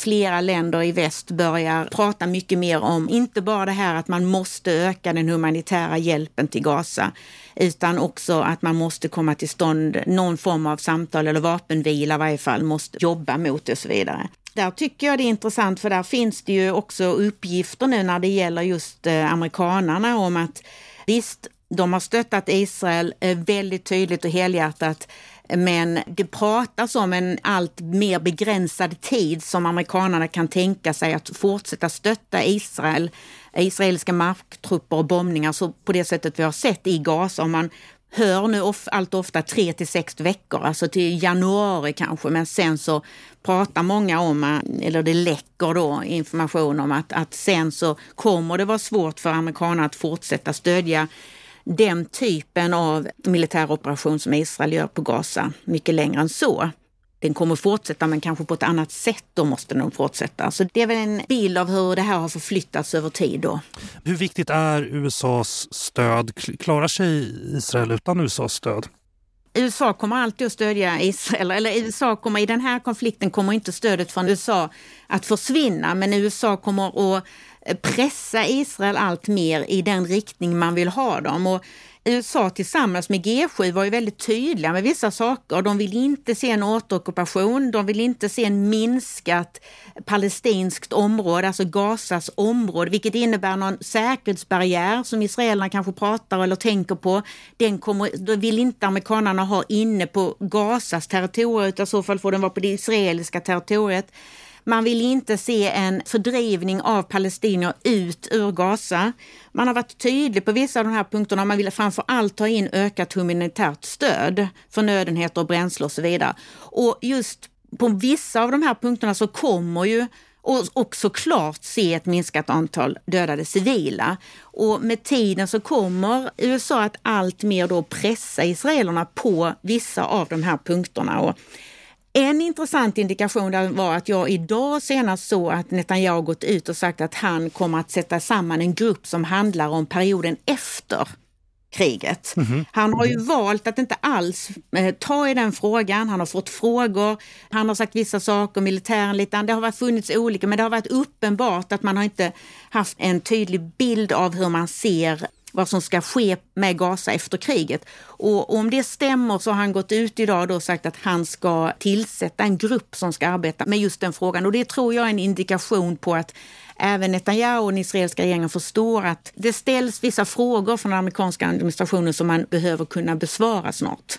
flera länder i väst börjar prata mycket mer om, inte bara det här att man måste öka den humanitära hjälpen till Gaza, utan också att man måste komma till stånd någon form av samtal eller vapenvila i varje fall, måste jobba mot det och så vidare. Där tycker jag det är intressant för där finns det ju också uppgifter nu när det gäller just eh, amerikanarna om att visst, de har stöttat Israel eh, väldigt tydligt och helhjärtat men det pratas om en allt mer begränsad tid som amerikanerna kan tänka sig att fortsätta stötta Israel, israeliska marktrupper och bombningar så på det sättet vi har sett i Gaza. Om man hör nu of, allt ofta tre till sex veckor, alltså till januari kanske, men sen så pratar många om, eh, eller det läcker då information om att, att sen så kommer det vara svårt för amerikanerna att fortsätta stödja den typen av militär operation som Israel gör på Gaza mycket längre än så. Den kommer fortsätta men kanske på ett annat sätt då måste den fortsätta. Så det är väl en bild av hur det här har förflyttats över tid då. Hur viktigt är USAs stöd? Klarar sig Israel utan USAs stöd? USA kommer alltid att stödja Israel, eller USA kommer i den här konflikten kommer inte stödet från USA att försvinna, men USA kommer att Eh, pressa Israel allt mer i den riktning man vill ha dem. Och USA tillsammans med G7 var ju väldigt tydliga med vissa saker. De vill inte se en återockupation, de vill inte se en minskat palestinskt område, alltså Gazas område, vilket innebär någon säkerhetsbarriär som israelerna kanske pratar eller tänker på. Den kommer, då vill inte amerikanerna ha inne på Gazas territorium, utan i så fall får den vara på det israeliska territoriet. Man vill inte se en fördrivning av palestinier ut ur Gaza. Man har varit tydlig på vissa av de här punkterna. Man vill framför allt ta in ökat humanitärt stöd, förnödenheter och bränsle och så vidare. Och just på vissa av de här punkterna så kommer ju och också klart se ett minskat antal dödade civila. Och med tiden så kommer USA att allt mer då pressa israelerna på vissa av de här punkterna. Och en intressant indikation var att jag idag senast såg att Netanyahu gått ut och sagt att han kommer att sätta samman en grupp som handlar om perioden efter kriget. Mm -hmm. Han har ju mm -hmm. valt att inte alls eh, ta i den frågan. Han har fått frågor. Han har sagt vissa saker, militären lite. Det har varit funnits olika, men det har varit uppenbart att man har inte haft en tydlig bild av hur man ser vad som ska ske med Gaza efter kriget. Och om det stämmer så har han gått ut idag och sagt att han ska tillsätta en grupp som ska arbeta med just den frågan. Och det tror jag är en indikation på att även Netanyahu och den israeliska regeringen förstår att det ställs vissa frågor från den amerikanska administrationen som man behöver kunna besvara snart.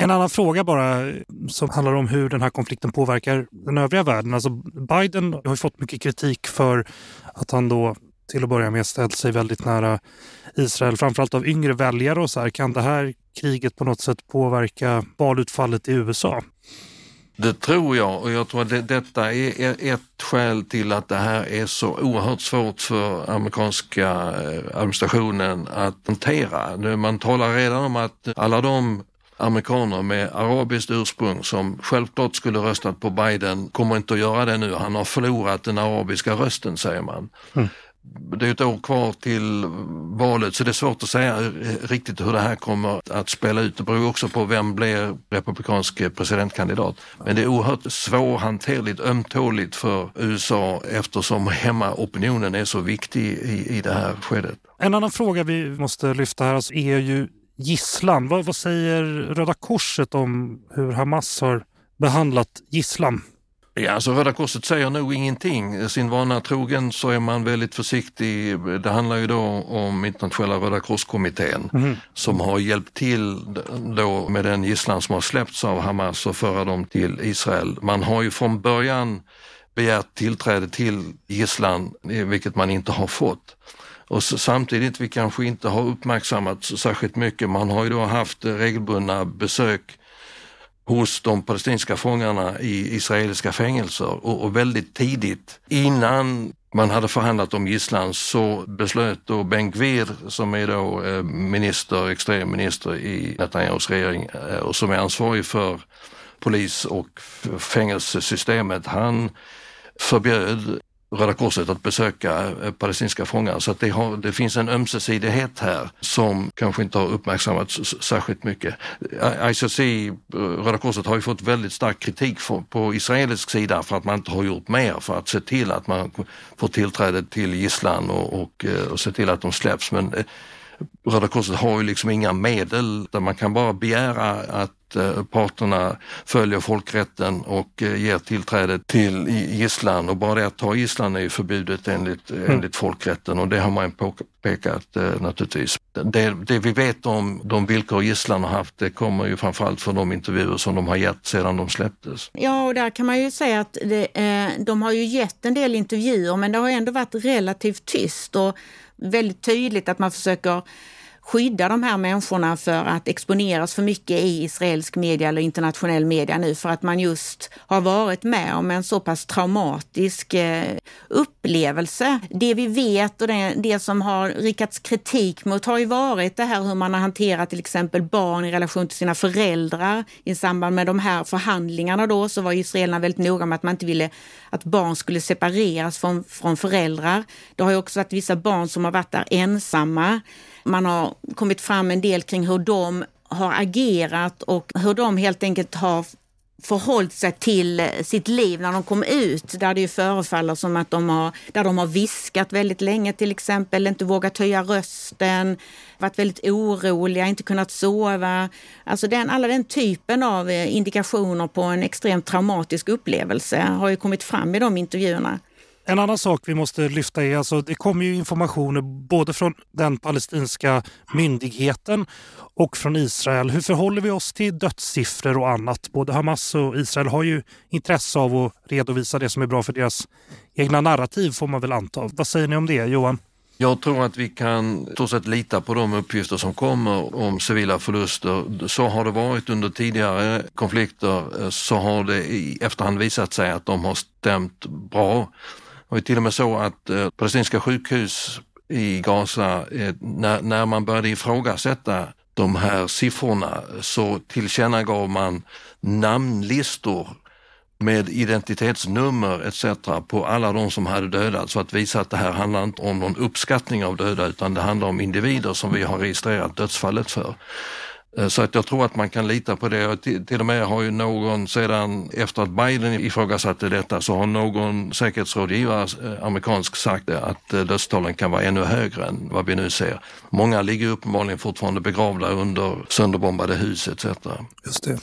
En annan fråga bara som handlar om hur den här konflikten påverkar den övriga världen. Alltså Biden har fått mycket kritik för att han då till att börja med ställt sig väldigt nära Israel, framförallt av yngre väljare och så här. Kan det här kriget på något sätt påverka valutfallet i USA? Det tror jag och jag tror att det, detta är ett skäl till att det här är så oerhört svårt för amerikanska eh, administrationen att hantera. Man talar redan om att alla de amerikaner med arabiskt ursprung som självklart skulle röstat på Biden kommer inte att göra det nu. Han har förlorat den arabiska rösten säger man. Mm det är ett år kvar till valet så det är svårt att säga riktigt hur det här kommer att spela ut. Det beror också på vem blir republikansk presidentkandidat. Men det är oerhört svårhanterligt, ömtåligt för USA eftersom hemmaopinionen är så viktig i, i det här skedet. En annan fråga vi måste lyfta här alltså är ju gisslan. Vad, vad säger Röda Korset om hur Hamas har behandlat gisslan? Ja, alltså Röda Korset säger nog ingenting. Sin vana trogen så är man väldigt försiktig. Det handlar ju då om internationella Röda korskommittén mm. som har hjälpt till då med den gisslan som har släppts av Hamas och föra dem till Israel. Man har ju från början begärt tillträde till gisslan, vilket man inte har fått. Och samtidigt, vi kanske inte har uppmärksammat särskilt mycket, man har ju då haft regelbundna besök hos de palestinska fångarna i israeliska fängelser. Och, och väldigt tidigt innan man hade förhandlat om gisslan så beslöt då Ben-Gvir som är då eh, minister, extremminister i Netanyahus regering eh, och som är ansvarig för polis och fängelsesystemet, han förbjöd Röda Korset att besöka eh, palestinska fångar. Så att det, har, det, finns en ömsesidighet här som kanske inte har uppmärksammats särskilt mycket. ICC, eh, Röda Korset, har ju fått väldigt stark kritik för, på israelisk sida för att man inte har gjort mer för att se till att man får tillträde till gisslan och, och, eh, och se till att de släpps. Men Röda Korset har ju liksom inga medel där man kan bara begära att eh, parterna följer folkrätten och eh, ger tillträde till gisslan och bara det att ta gisslan är förbjudet enligt, mm. enligt folkrätten och det har man påpekat eh, naturligtvis. Det, det, vi vet om de villkor gisslan har haft det kommer ju framförallt från de intervjuer som de har gett sedan de släpptes. Ja, och där kan man ju säga att det, de har ju gett en del intervjuer men det har ändå varit relativt tyst och väldigt tydligt att man försöker skydda de här människorna för att exponeras för mycket i israelisk media eller internationell media nu för att man just har varit med om en så pass traumatisk eh, upplevelse. Det vi vet och det, det som har riktats kritik mot har ju varit det här hur man har hanterat till exempel barn i relation till sina föräldrar. I samband med de här förhandlingarna då så var israelerna väldigt noga med att man inte ville att barn skulle separeras från, från föräldrar. Det har ju också varit vissa barn som har varit där ensamma. Man har kommit fram en del kring hur de har agerat och hur de helt enkelt har förhållit sig till sitt liv när de kom ut, där det ju förefaller som att de har, där de har viskat väldigt länge till exempel, inte vågat höja rösten, varit väldigt oroliga, inte kunnat sova. Alltså den, alla den typen av eh, indikationer på en extremt traumatisk upplevelse har ju kommit fram i de intervjuerna. En annan sak vi måste lyfta är alltså det kommer ju informationer både från den palestinska myndigheten och från Israel. Hur förhåller vi oss till dödssiffror och annat? Både Hamas och Israel har ju intresse av att redovisa det som är bra för deras egna narrativ får man väl anta. Vad säger ni om det Johan? Jag tror att vi kan stort sett lita på de uppgifter som kommer om civila förluster. Så har det varit under tidigare konflikter, så har det i efterhand visat sig att de har stämt bra. Det var till och med så att eh, palestinska sjukhus i Gaza, eh, när, när man började ifrågasätta de här siffrorna så tillkännagav man namnlistor med identitetsnummer etc. på alla de som hade dödats för att visa att det här handlar inte om någon uppskattning av döda utan det handlar om individer som vi har registrerat dödsfallet för. Eh, så att jag tror att man kan lita på det. Till och med har ju någon sedan efter att Biden ifrågasatte detta så har någon säkerhetsrådgivare eh, amerikansk sagt att eh, dödstalen kan vara ännu högre än vad vi nu ser. Många ligger uppenbarligen fortfarande begravda under sönderbombade hus etc. Just det.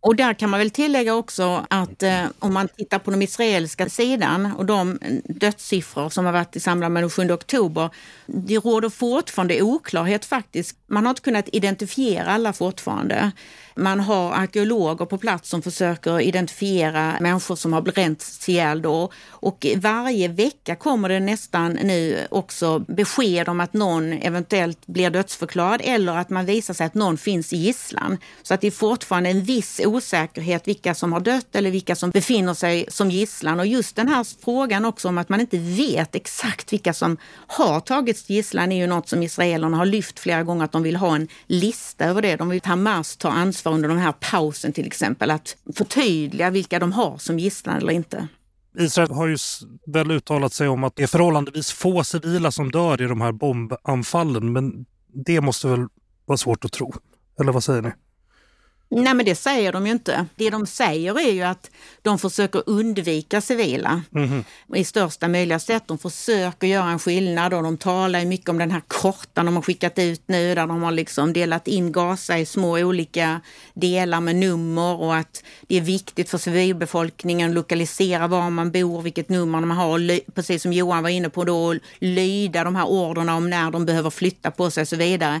Och där kan man väl tillägga också att eh, om man tittar på den israeliska sidan och de eh, dödssiffror som har varit i samband med den 7 oktober. Det råder fortfarande oklarhet faktiskt. Man har inte kunnat identifiera alla fortfarande. Man har arkeologer på plats som försöker identifiera människor som har bränts ihjäl då. Och varje vecka kommer det nästan nu också besked om att någon eventuellt blir dödsförklarad eller att man visar sig att någon finns i gisslan. Så att det är fortfarande en viss osäkerhet vilka som har dött eller vilka som befinner sig som gisslan. Och just den här frågan också om att man inte vet exakt vilka som har tagits till gisslan är ju något som israelerna har lyft flera gånger att de vill ha en lista över det. De vill att Hamas tar ansvar för under den här pausen till exempel, att förtydliga vilka de har som gisslan eller inte. Israel har ju väl uttalat sig om att det är förhållandevis få civila som dör i de här bombanfallen, men det måste väl vara svårt att tro? Eller vad säger ni? Nej, men det säger de ju inte. Det de säger är ju att de försöker undvika civila mm. i största möjliga sätt. De försöker göra en skillnad och de talar mycket om den här kartan de har skickat ut nu där de har liksom delat in Gaza i små olika delar med nummer och att det är viktigt för civilbefolkningen att lokalisera var man bor, vilket nummer man har, precis som Johan var inne på då, lyda de här orderna om när de behöver flytta på sig och så vidare.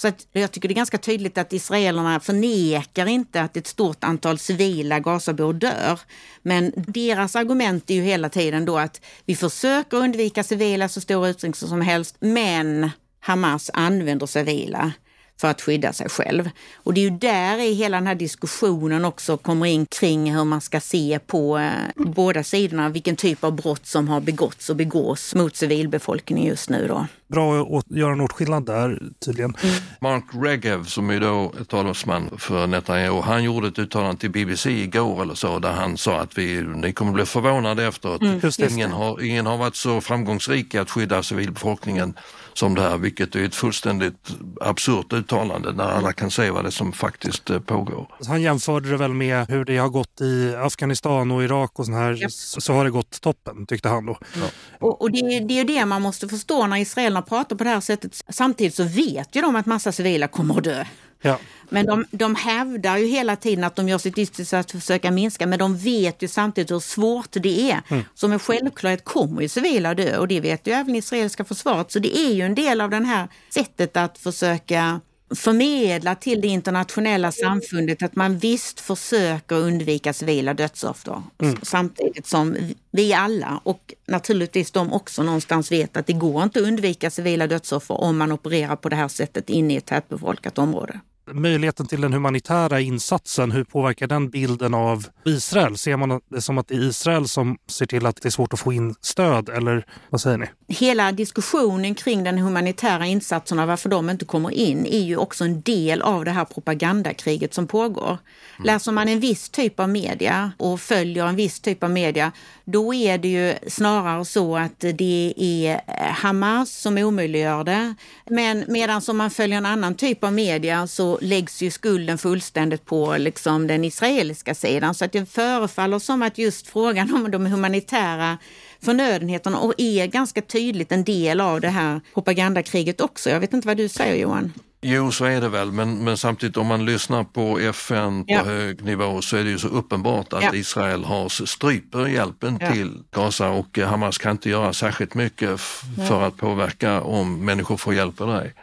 Så att jag tycker det är ganska tydligt att israelerna förnekar inte att ett stort antal civila Gazabor dör. Men deras argument är ju hela tiden då att vi försöker undvika civila så stor utsträckning som helst, men Hamas använder civila för att skydda sig själv. Och det är ju där i hela den här diskussionen också kommer in kring hur man ska se på eh, båda sidorna, vilken typ av brott som har begåtts och begås mot civilbefolkningen just nu. Då. Bra att göra en åtskillnad där tydligen. Mm. Mark Regev som är då talesman för Netanyahu, han gjorde ett uttalande till BBC igår eller så där han sa att vi, ni kommer bli förvånade efteråt. Mm, ingen, har, ingen har varit så framgångsrik i att skydda civilbefolkningen som det här, vilket är ett fullständigt absurt uttalande när alla kan se vad det är som faktiskt eh, pågår. Han jämförde det väl med hur det har gått i Afghanistan och Irak och sån här, ja. så har det gått toppen tyckte han då. Ja. Och, och det, det, är ju det man måste förstå när israelerna pratar på det här sättet. Samtidigt så vet ju de att massa civila kommer att dö. Ja. Men de, de hävdar ju hela tiden att de gör sitt yttersta att försöka minska, men de vet ju samtidigt hur svårt det är. Mm. Som en självklarhet kommer ju civila dö och det vet ju även israeliska försvaret. Så det är ju en del av det här sättet att försöka förmedla till det internationella samfundet att man visst försöker undvika civila dödsoffer. Mm. Samtidigt som vi alla och naturligtvis de också någonstans vet att det går inte att undvika civila dödsoffer om man opererar på det här sättet inne i ett tätbefolkat område möjligheten till den humanitära insatsen, hur påverkar den bilden av Israel? Ser man det som att det är Israel som ser till att det är svårt att få in stöd eller vad säger ni? Hela diskussionen kring den humanitära insatsen och varför de inte kommer in är ju också en del av det här propagandakriget som pågår. Mm. Läser man en viss typ av media och följer en viss typ av media, då är det ju snarare så att det är Hamas som omöjliggör det. Men medan om man följer en annan typ av media så läggs ju skulden fullständigt på liksom den israeliska sidan. Så att det förefaller som att just frågan om de humanitära förnödenheterna är ganska tydligt en del av det här propagandakriget också. Jag vet inte vad du säger Johan? Jo, så är det väl, men, men samtidigt om man lyssnar på FN på ja. hög nivå så är det ju så uppenbart att ja. Israel har stryper hjälpen ja. till Gaza och Hamas kan inte göra särskilt mycket för att påverka om människor får hjälp eller ej.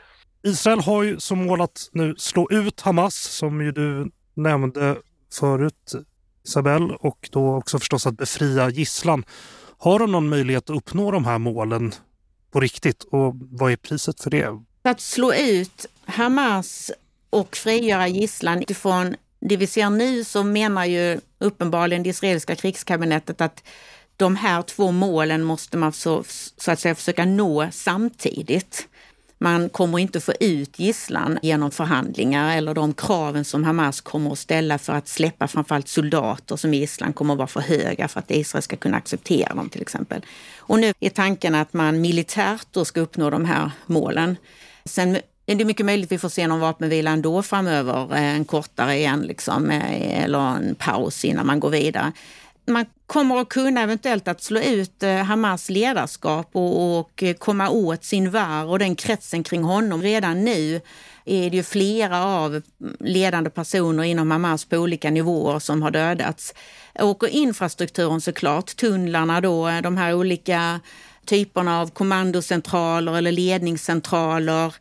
Israel har ju som mål att nu slå ut Hamas, som ju du nämnde förut Isabel, och då också förstås att befria gisslan. Har de någon möjlighet att uppnå de här målen på riktigt och vad är priset för det? Att slå ut Hamas och frigöra gisslan utifrån det vi ser nu så menar ju uppenbarligen det israeliska krigskabinettet att de här två målen måste man så, så att säga försöka nå samtidigt. Man kommer inte få ut gisslan genom förhandlingar eller de kraven som Hamas kommer att ställa för att släppa framförallt soldater som gisslan kommer att vara för höga för att Israel ska kunna acceptera dem till exempel. Och nu är tanken att man militärt då ska uppnå de här målen. Sen är det mycket möjligt att vi får se någon vapenvila ändå framöver, eh, en kortare igen, liksom, eh, eller en paus innan man går vidare man kommer att kunna eventuellt att slå ut eh, Hamas ledarskap och, och eh, komma åt sin var och den kretsen kring honom. Redan nu är det ju flera av ledande personer inom Hamas på olika nivåer som har dödats. Och infrastrukturen såklart, tunnlarna då, eh, de här olika typerna av kommandocentraler eller ledningscentraler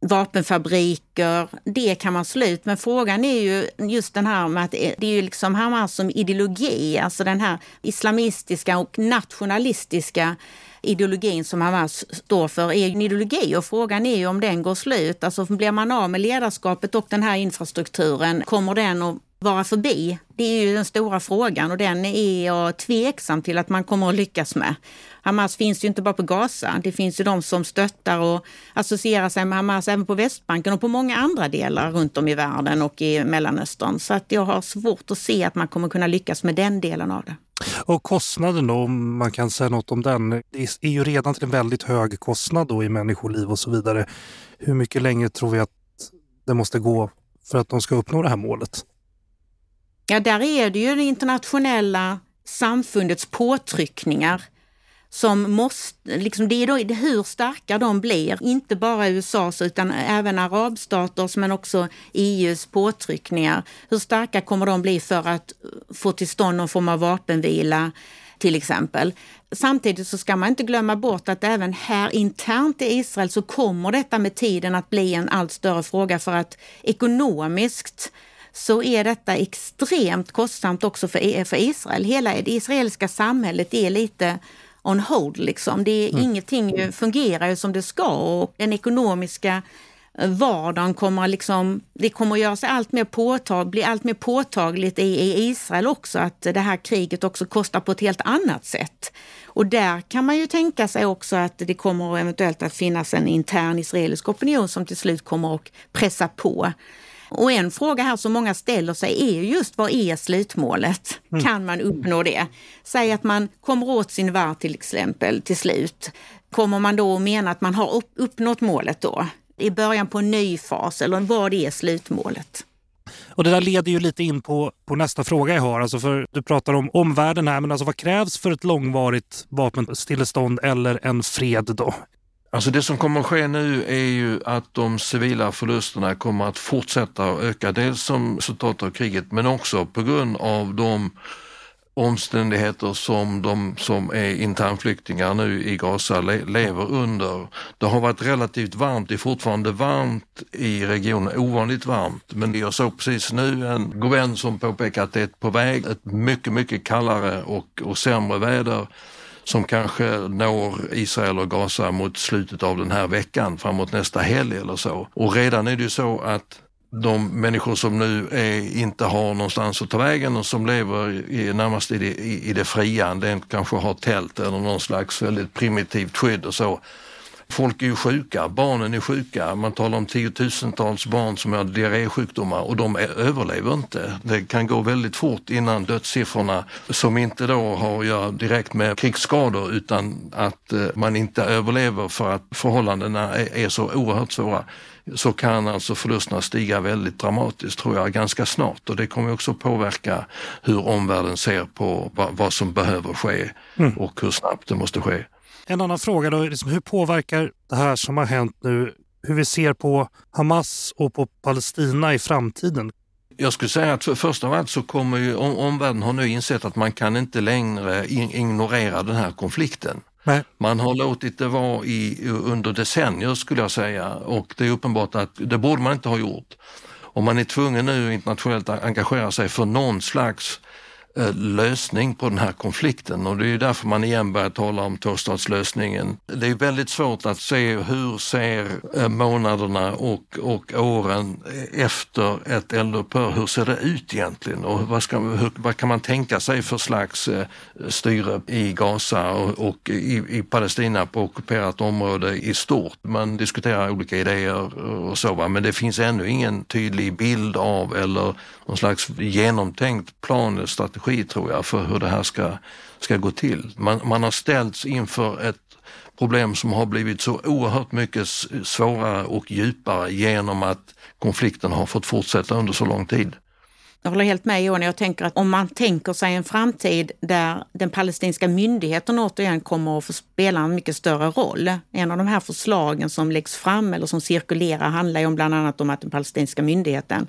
vapenfabriker, det kan man slå ut. Men frågan är ju just den här med att det är ju liksom Hamas som ideologi, alltså den här islamistiska och nationalistiska ideologin som Hamas alltså står för är en ideologi och frågan är ju om den går slut. Alltså blir man av med ledarskapet och den här infrastrukturen, kommer den att vara förbi? Det är ju den stora frågan och den är jag tveksam till att man kommer att lyckas med. Hamas finns ju inte bara på Gaza. Det finns ju de som stöttar och associerar sig med Hamas även på Västbanken och på många andra delar runt om i världen och i Mellanöstern. Så att jag har svårt att se att man kommer kunna lyckas med den delen av det. Och kostnaden då, om man kan säga något om den. Det är ju redan till en väldigt hög kostnad då i människoliv och så vidare. Hur mycket längre tror vi att det måste gå för att de ska uppnå det här målet? Ja, där är det ju det internationella samfundets påtryckningar som måste, liksom det är då, hur starka de blir, inte bara USAs utan även arabstaters men också EUs påtryckningar. Hur starka kommer de bli för att få till stånd någon form av vapenvila till exempel. Samtidigt så ska man inte glömma bort att även här internt i Israel så kommer detta med tiden att bli en allt större fråga för att ekonomiskt så är detta extremt kostsamt också för, e, för Israel. Hela det israeliska samhället är lite on hold. Liksom. Det är, mm. Ingenting fungerar ju som det ska och den ekonomiska vardagen kommer liksom, det kommer att göra sig allt mer påtag, bli allt mer påtagligt i, i Israel också, att det här kriget också kostar på ett helt annat sätt. Och där kan man ju tänka sig också att det kommer eventuellt att finnas en intern israelisk opinion som till slut kommer att pressa på. Och en fråga här som många ställer sig är just vad är slutmålet? Mm. Kan man uppnå det? Säg att man kommer åt sin värld till exempel till slut. Kommer man då att mena att man har uppnått målet då? I början på en ny fas eller vad är slutmålet? Och det där leder ju lite in på, på nästa fråga jag har. Alltså för du pratar om omvärlden här, men alltså vad krävs för ett långvarigt vapenstillestånd eller en fred då? Alltså det som kommer att ske nu är ju att de civila förlusterna kommer att fortsätta att öka. Dels som resultat av kriget men också på grund av de omständigheter som de som är internflyktingar nu i Gaza le lever under. Det har varit relativt varmt, det är fortfarande varmt i regionen, ovanligt varmt. Men jag såg precis nu en god vän som påpekar att det är på väg ett mycket, mycket kallare och, och sämre väder som kanske når Israel och Gaza mot slutet av den här veckan, framåt nästa helg eller så. Och redan är det ju så att de människor som nu är, inte har någonstans att ta vägen och som lever i, närmast i det, i, i det fria, den kanske har tält eller någon slags väldigt primitivt skydd och så. Folk är ju sjuka, barnen är sjuka. Man talar om tiotusentals barn som har diarrésjukdomar och de överlever inte. Det kan gå väldigt fort innan dödssiffrorna, som inte då har att göra direkt med krigsskador utan att eh, man inte överlever för att förhållandena är, så oerhört svåra så kan alltså förlusterna stiga väldigt dramatiskt tror jag ganska snart och det kommer också påverka hur omvärlden ser på vad, vad som behöver ske mm. och hur snabbt det måste ske. En annan fråga då, liksom, hur påverkar det här som har hänt nu hur vi ser på Hamas och på Palestina i framtiden? Jag skulle säga att för först av allt så kommer ju om, omvärlden har nu insett att man kan inte längre ignorera den här konflikten. Nej. Man har låtit det vara i, under decennier skulle jag säga och det är uppenbart att det borde man inte ha gjort. Om man är tvungen nu internationellt att engagera sig för någon slags Eh, lösning på den här konflikten och det är därför man igen börjar tala om tvåstatslösningen. Det är väldigt svårt att se hur ser eh, månaderna och, och åren efter ett eldupphör, hur ser det ut egentligen och vad, ska, hur, vad kan man tänka sig för slags eh, styre i Gaza och, och i, i, Palestina på ockuperat område i stort. Man diskuterar olika idéer och så, men det finns ännu ingen tydlig bild av eller någon slags genomtänkt plan eller strategi tror jag för hur det här ska, ska gå till. Man, man har ställts inför ett problem som har blivit så oerhört mycket svårare och djupare genom att konflikten har fått fortsätta under så lång tid. Jag håller helt med Johan. Jag tänker att om man tänker sig en framtid där den palestinska myndigheten återigen kommer att få spela en mycket större roll. En av de här förslagen som läggs fram eller som cirkulerar handlar ju om bland annat om att den palestinska myndigheten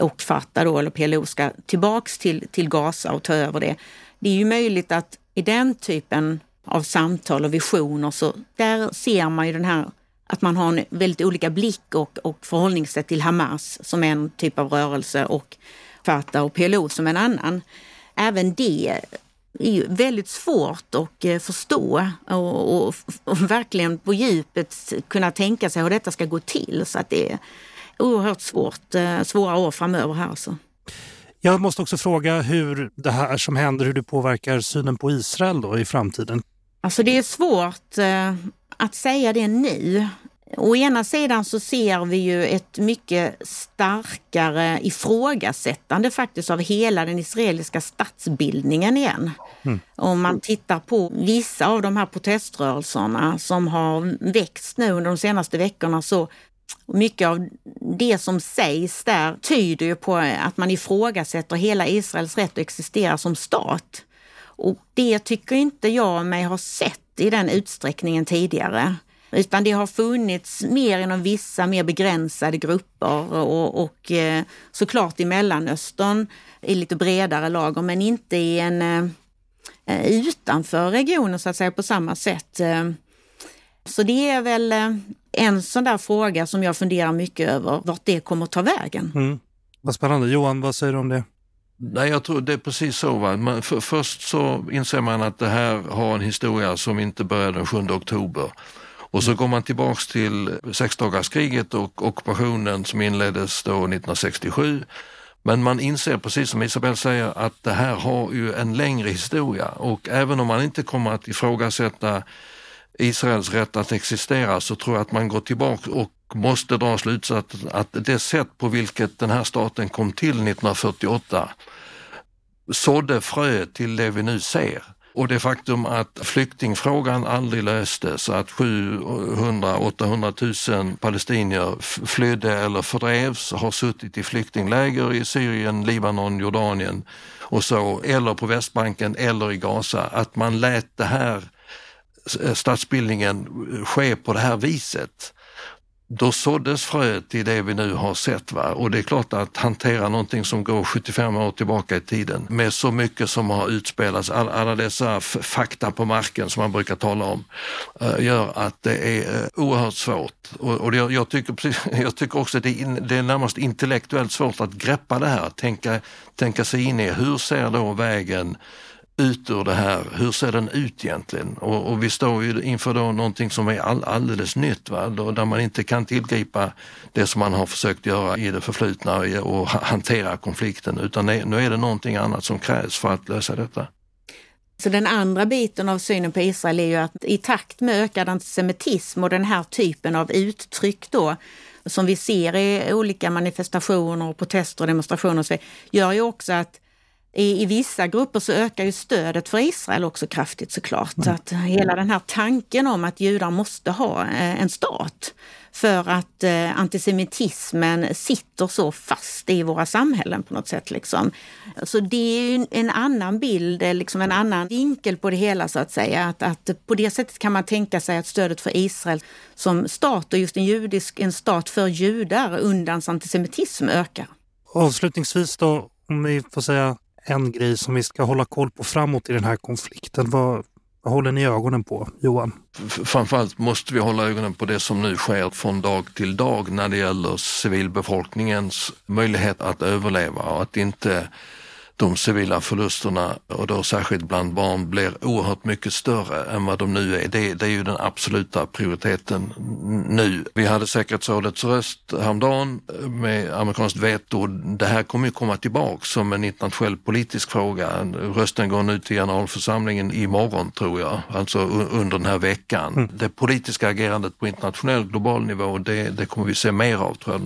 och Fatah då, eller PLO ska tillbaks till, till Gaza och ta över det. Det är ju möjligt att i den typen av samtal och visioner så där ser man ju den här att man har en väldigt olika blick och, och förhållningssätt till Hamas som en typ av rörelse och Fatah och PLO som en annan. Även det är ju väldigt svårt att eh, förstå och, och, och, verkligen på djupet kunna tänka sig hur detta ska gå till. Så att det, oerhört svårt, eh, svåra år framöver här. Alltså. Jag måste också fråga hur det här som händer, hur det påverkar synen på Israel då i framtiden? Alltså det är svårt eh, att säga det nu. Å ena sidan så ser vi ju ett mycket starkare ifrågasättande faktiskt av hela den israeliska statsbildningen igen. Mm. Om man tittar på vissa av de här proteströrelserna som har växt nu under de senaste veckorna så mycket av det som sägs där tyder ju på att man ifrågasätter hela Israels rätt att existera som stat. Och det tycker inte jag mig ha sett i den utsträckningen tidigare. Utan det har funnits mer inom vissa mer begränsade grupper och, och eh, såklart i Mellanöstern i lite bredare lager men inte i en eh, utanför regionen så att säga på samma sätt. Eh, så det är väl en sån där fråga som jag funderar mycket över, vart det kommer att ta vägen. Mm. Vad spännande. Johan, vad säger du om det? Nej, jag tror det är precis så. Va? Man, för, först så inser man att det här har en historia som inte började den 7 oktober. Och så går man tillbaks till sexdagarskriget och ockupationen som inleddes då 1967. Men man inser, precis som Isabel säger, att det här har ju en längre historia och även om man inte kommer att ifrågasätta Israels rätt att existera så tror jag att man går tillbaka och måste dra slutsatsen att det sätt på vilket den här staten kom till 1948 sådde frö till det vi nu ser. Och det faktum att flyktingfrågan aldrig löstes, att 700-800 000 palestinier flydde eller fördrevs, har suttit i flyktingläger i Syrien, Libanon, Jordanien och så, eller på Västbanken eller i Gaza, att man lät det här Eh, statsbildningen eh, ske på det här viset då såddes fröet i det vi nu har sett. Va? Och det är klart att hantera någonting som går 75 år tillbaka i tiden med så mycket som har utspelats, all, alla dessa fakta på marken som man brukar tala om, eh, gör att det är oerhört svårt. Och, och jag, jag, tycker, jag tycker också att det är, det är närmast intellektuellt svårt att greppa det här, tänka, tänka sig in i hur ser då vägen ut ur det här, hur ser den ut egentligen? Och, och vi står ju inför då någonting som är all, alldeles nytt, va? Då, där man inte kan tillgripa det som man har försökt göra i det förflutna och hantera konflikten, utan nu är det någonting annat som krävs för att lösa detta. Så den andra biten av synen på Israel är ju att i takt med ökad antisemitism och den här typen av uttryck då, som vi ser i olika manifestationer, och protester och demonstrationer, så gör ju också att i, I vissa grupper så ökar ju stödet för Israel också kraftigt såklart. Mm. Så att hela den här tanken om att judar måste ha eh, en stat för att eh, antisemitismen sitter så fast i våra samhällen på något sätt. Liksom. Så det är ju en annan bild, eh, liksom en annan vinkel på det hela så att säga. Att, att på det sättet kan man tänka sig att stödet för Israel som stat och just en judisk en stat för judar undans antisemitism ökar. Avslutningsvis då, om vi får säga en grej som vi ska hålla koll på framåt i den här konflikten. Vad, vad håller ni ögonen på, Johan? Framförallt måste vi hålla ögonen på det som nu sker från dag till dag när det gäller civilbefolkningens möjlighet att överleva och att inte de civila förlusterna och då särskilt bland barn blir oerhört mycket större än vad de nu är. Det, det är ju den absoluta prioriteten nu. Vi hade säkerhetsrådets röst häromdagen med amerikanskt veto. Det här kommer ju komma tillbaks som en internationell politisk fråga. Rösten går nu till generalförsamlingen imorgon tror jag, alltså under den här veckan. Mm. Det politiska agerandet på internationell global nivå, det, det kommer vi se mer av tror jag,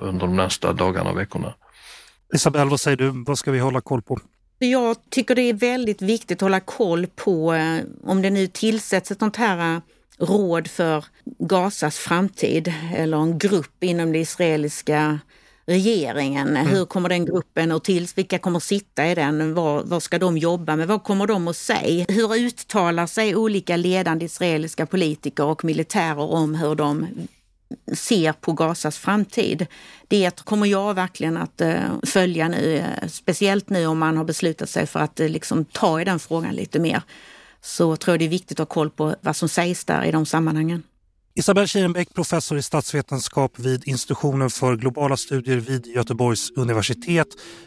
under de nästa dagarna och veckorna. Isabelle, vad säger du? Vad ska vi hålla koll på? Jag tycker det är väldigt viktigt att hålla koll på eh, om det nu tillsätts ett sånt här eh, råd för Gazas framtid eller en grupp inom det israeliska regeringen. Mm. Hur kommer den gruppen att till? Vilka kommer sitta i den? Vad, vad ska de jobba med? Vad kommer de att säga? Hur uttalar sig olika ledande israeliska politiker och militärer om hur de ser på Gazas framtid. Det kommer jag verkligen att eh, följa nu, eh, speciellt nu om man har beslutat sig för att eh, liksom ta i den frågan lite mer. Så tror jag det är viktigt att ha koll på vad som sägs där i de sammanhangen. Isabelle Kirenbäck, professor i statsvetenskap vid institutionen för globala studier vid Göteborgs universitet.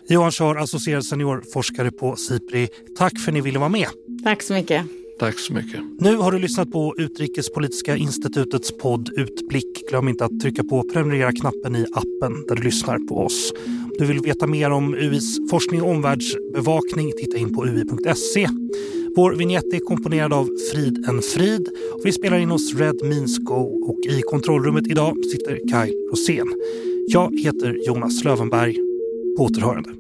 Johan Schar, associerad seniorforskare på SIPRI. Tack för att ni ville vara med. Tack så mycket. Tack så mycket. Nu har du lyssnat på Utrikespolitiska institutets podd Utblick. Glöm inte att trycka på prenumerera-knappen i appen där du lyssnar på oss. Om du vill veta mer om UIs forskning och omvärldsbevakning, titta in på ui.se. Vår vignett är komponerad av Frid en Frid. Och vi spelar in hos Red Means Go och i kontrollrummet idag sitter Kaj Rosén. Jag heter Jonas Lövenberg. På återhörande.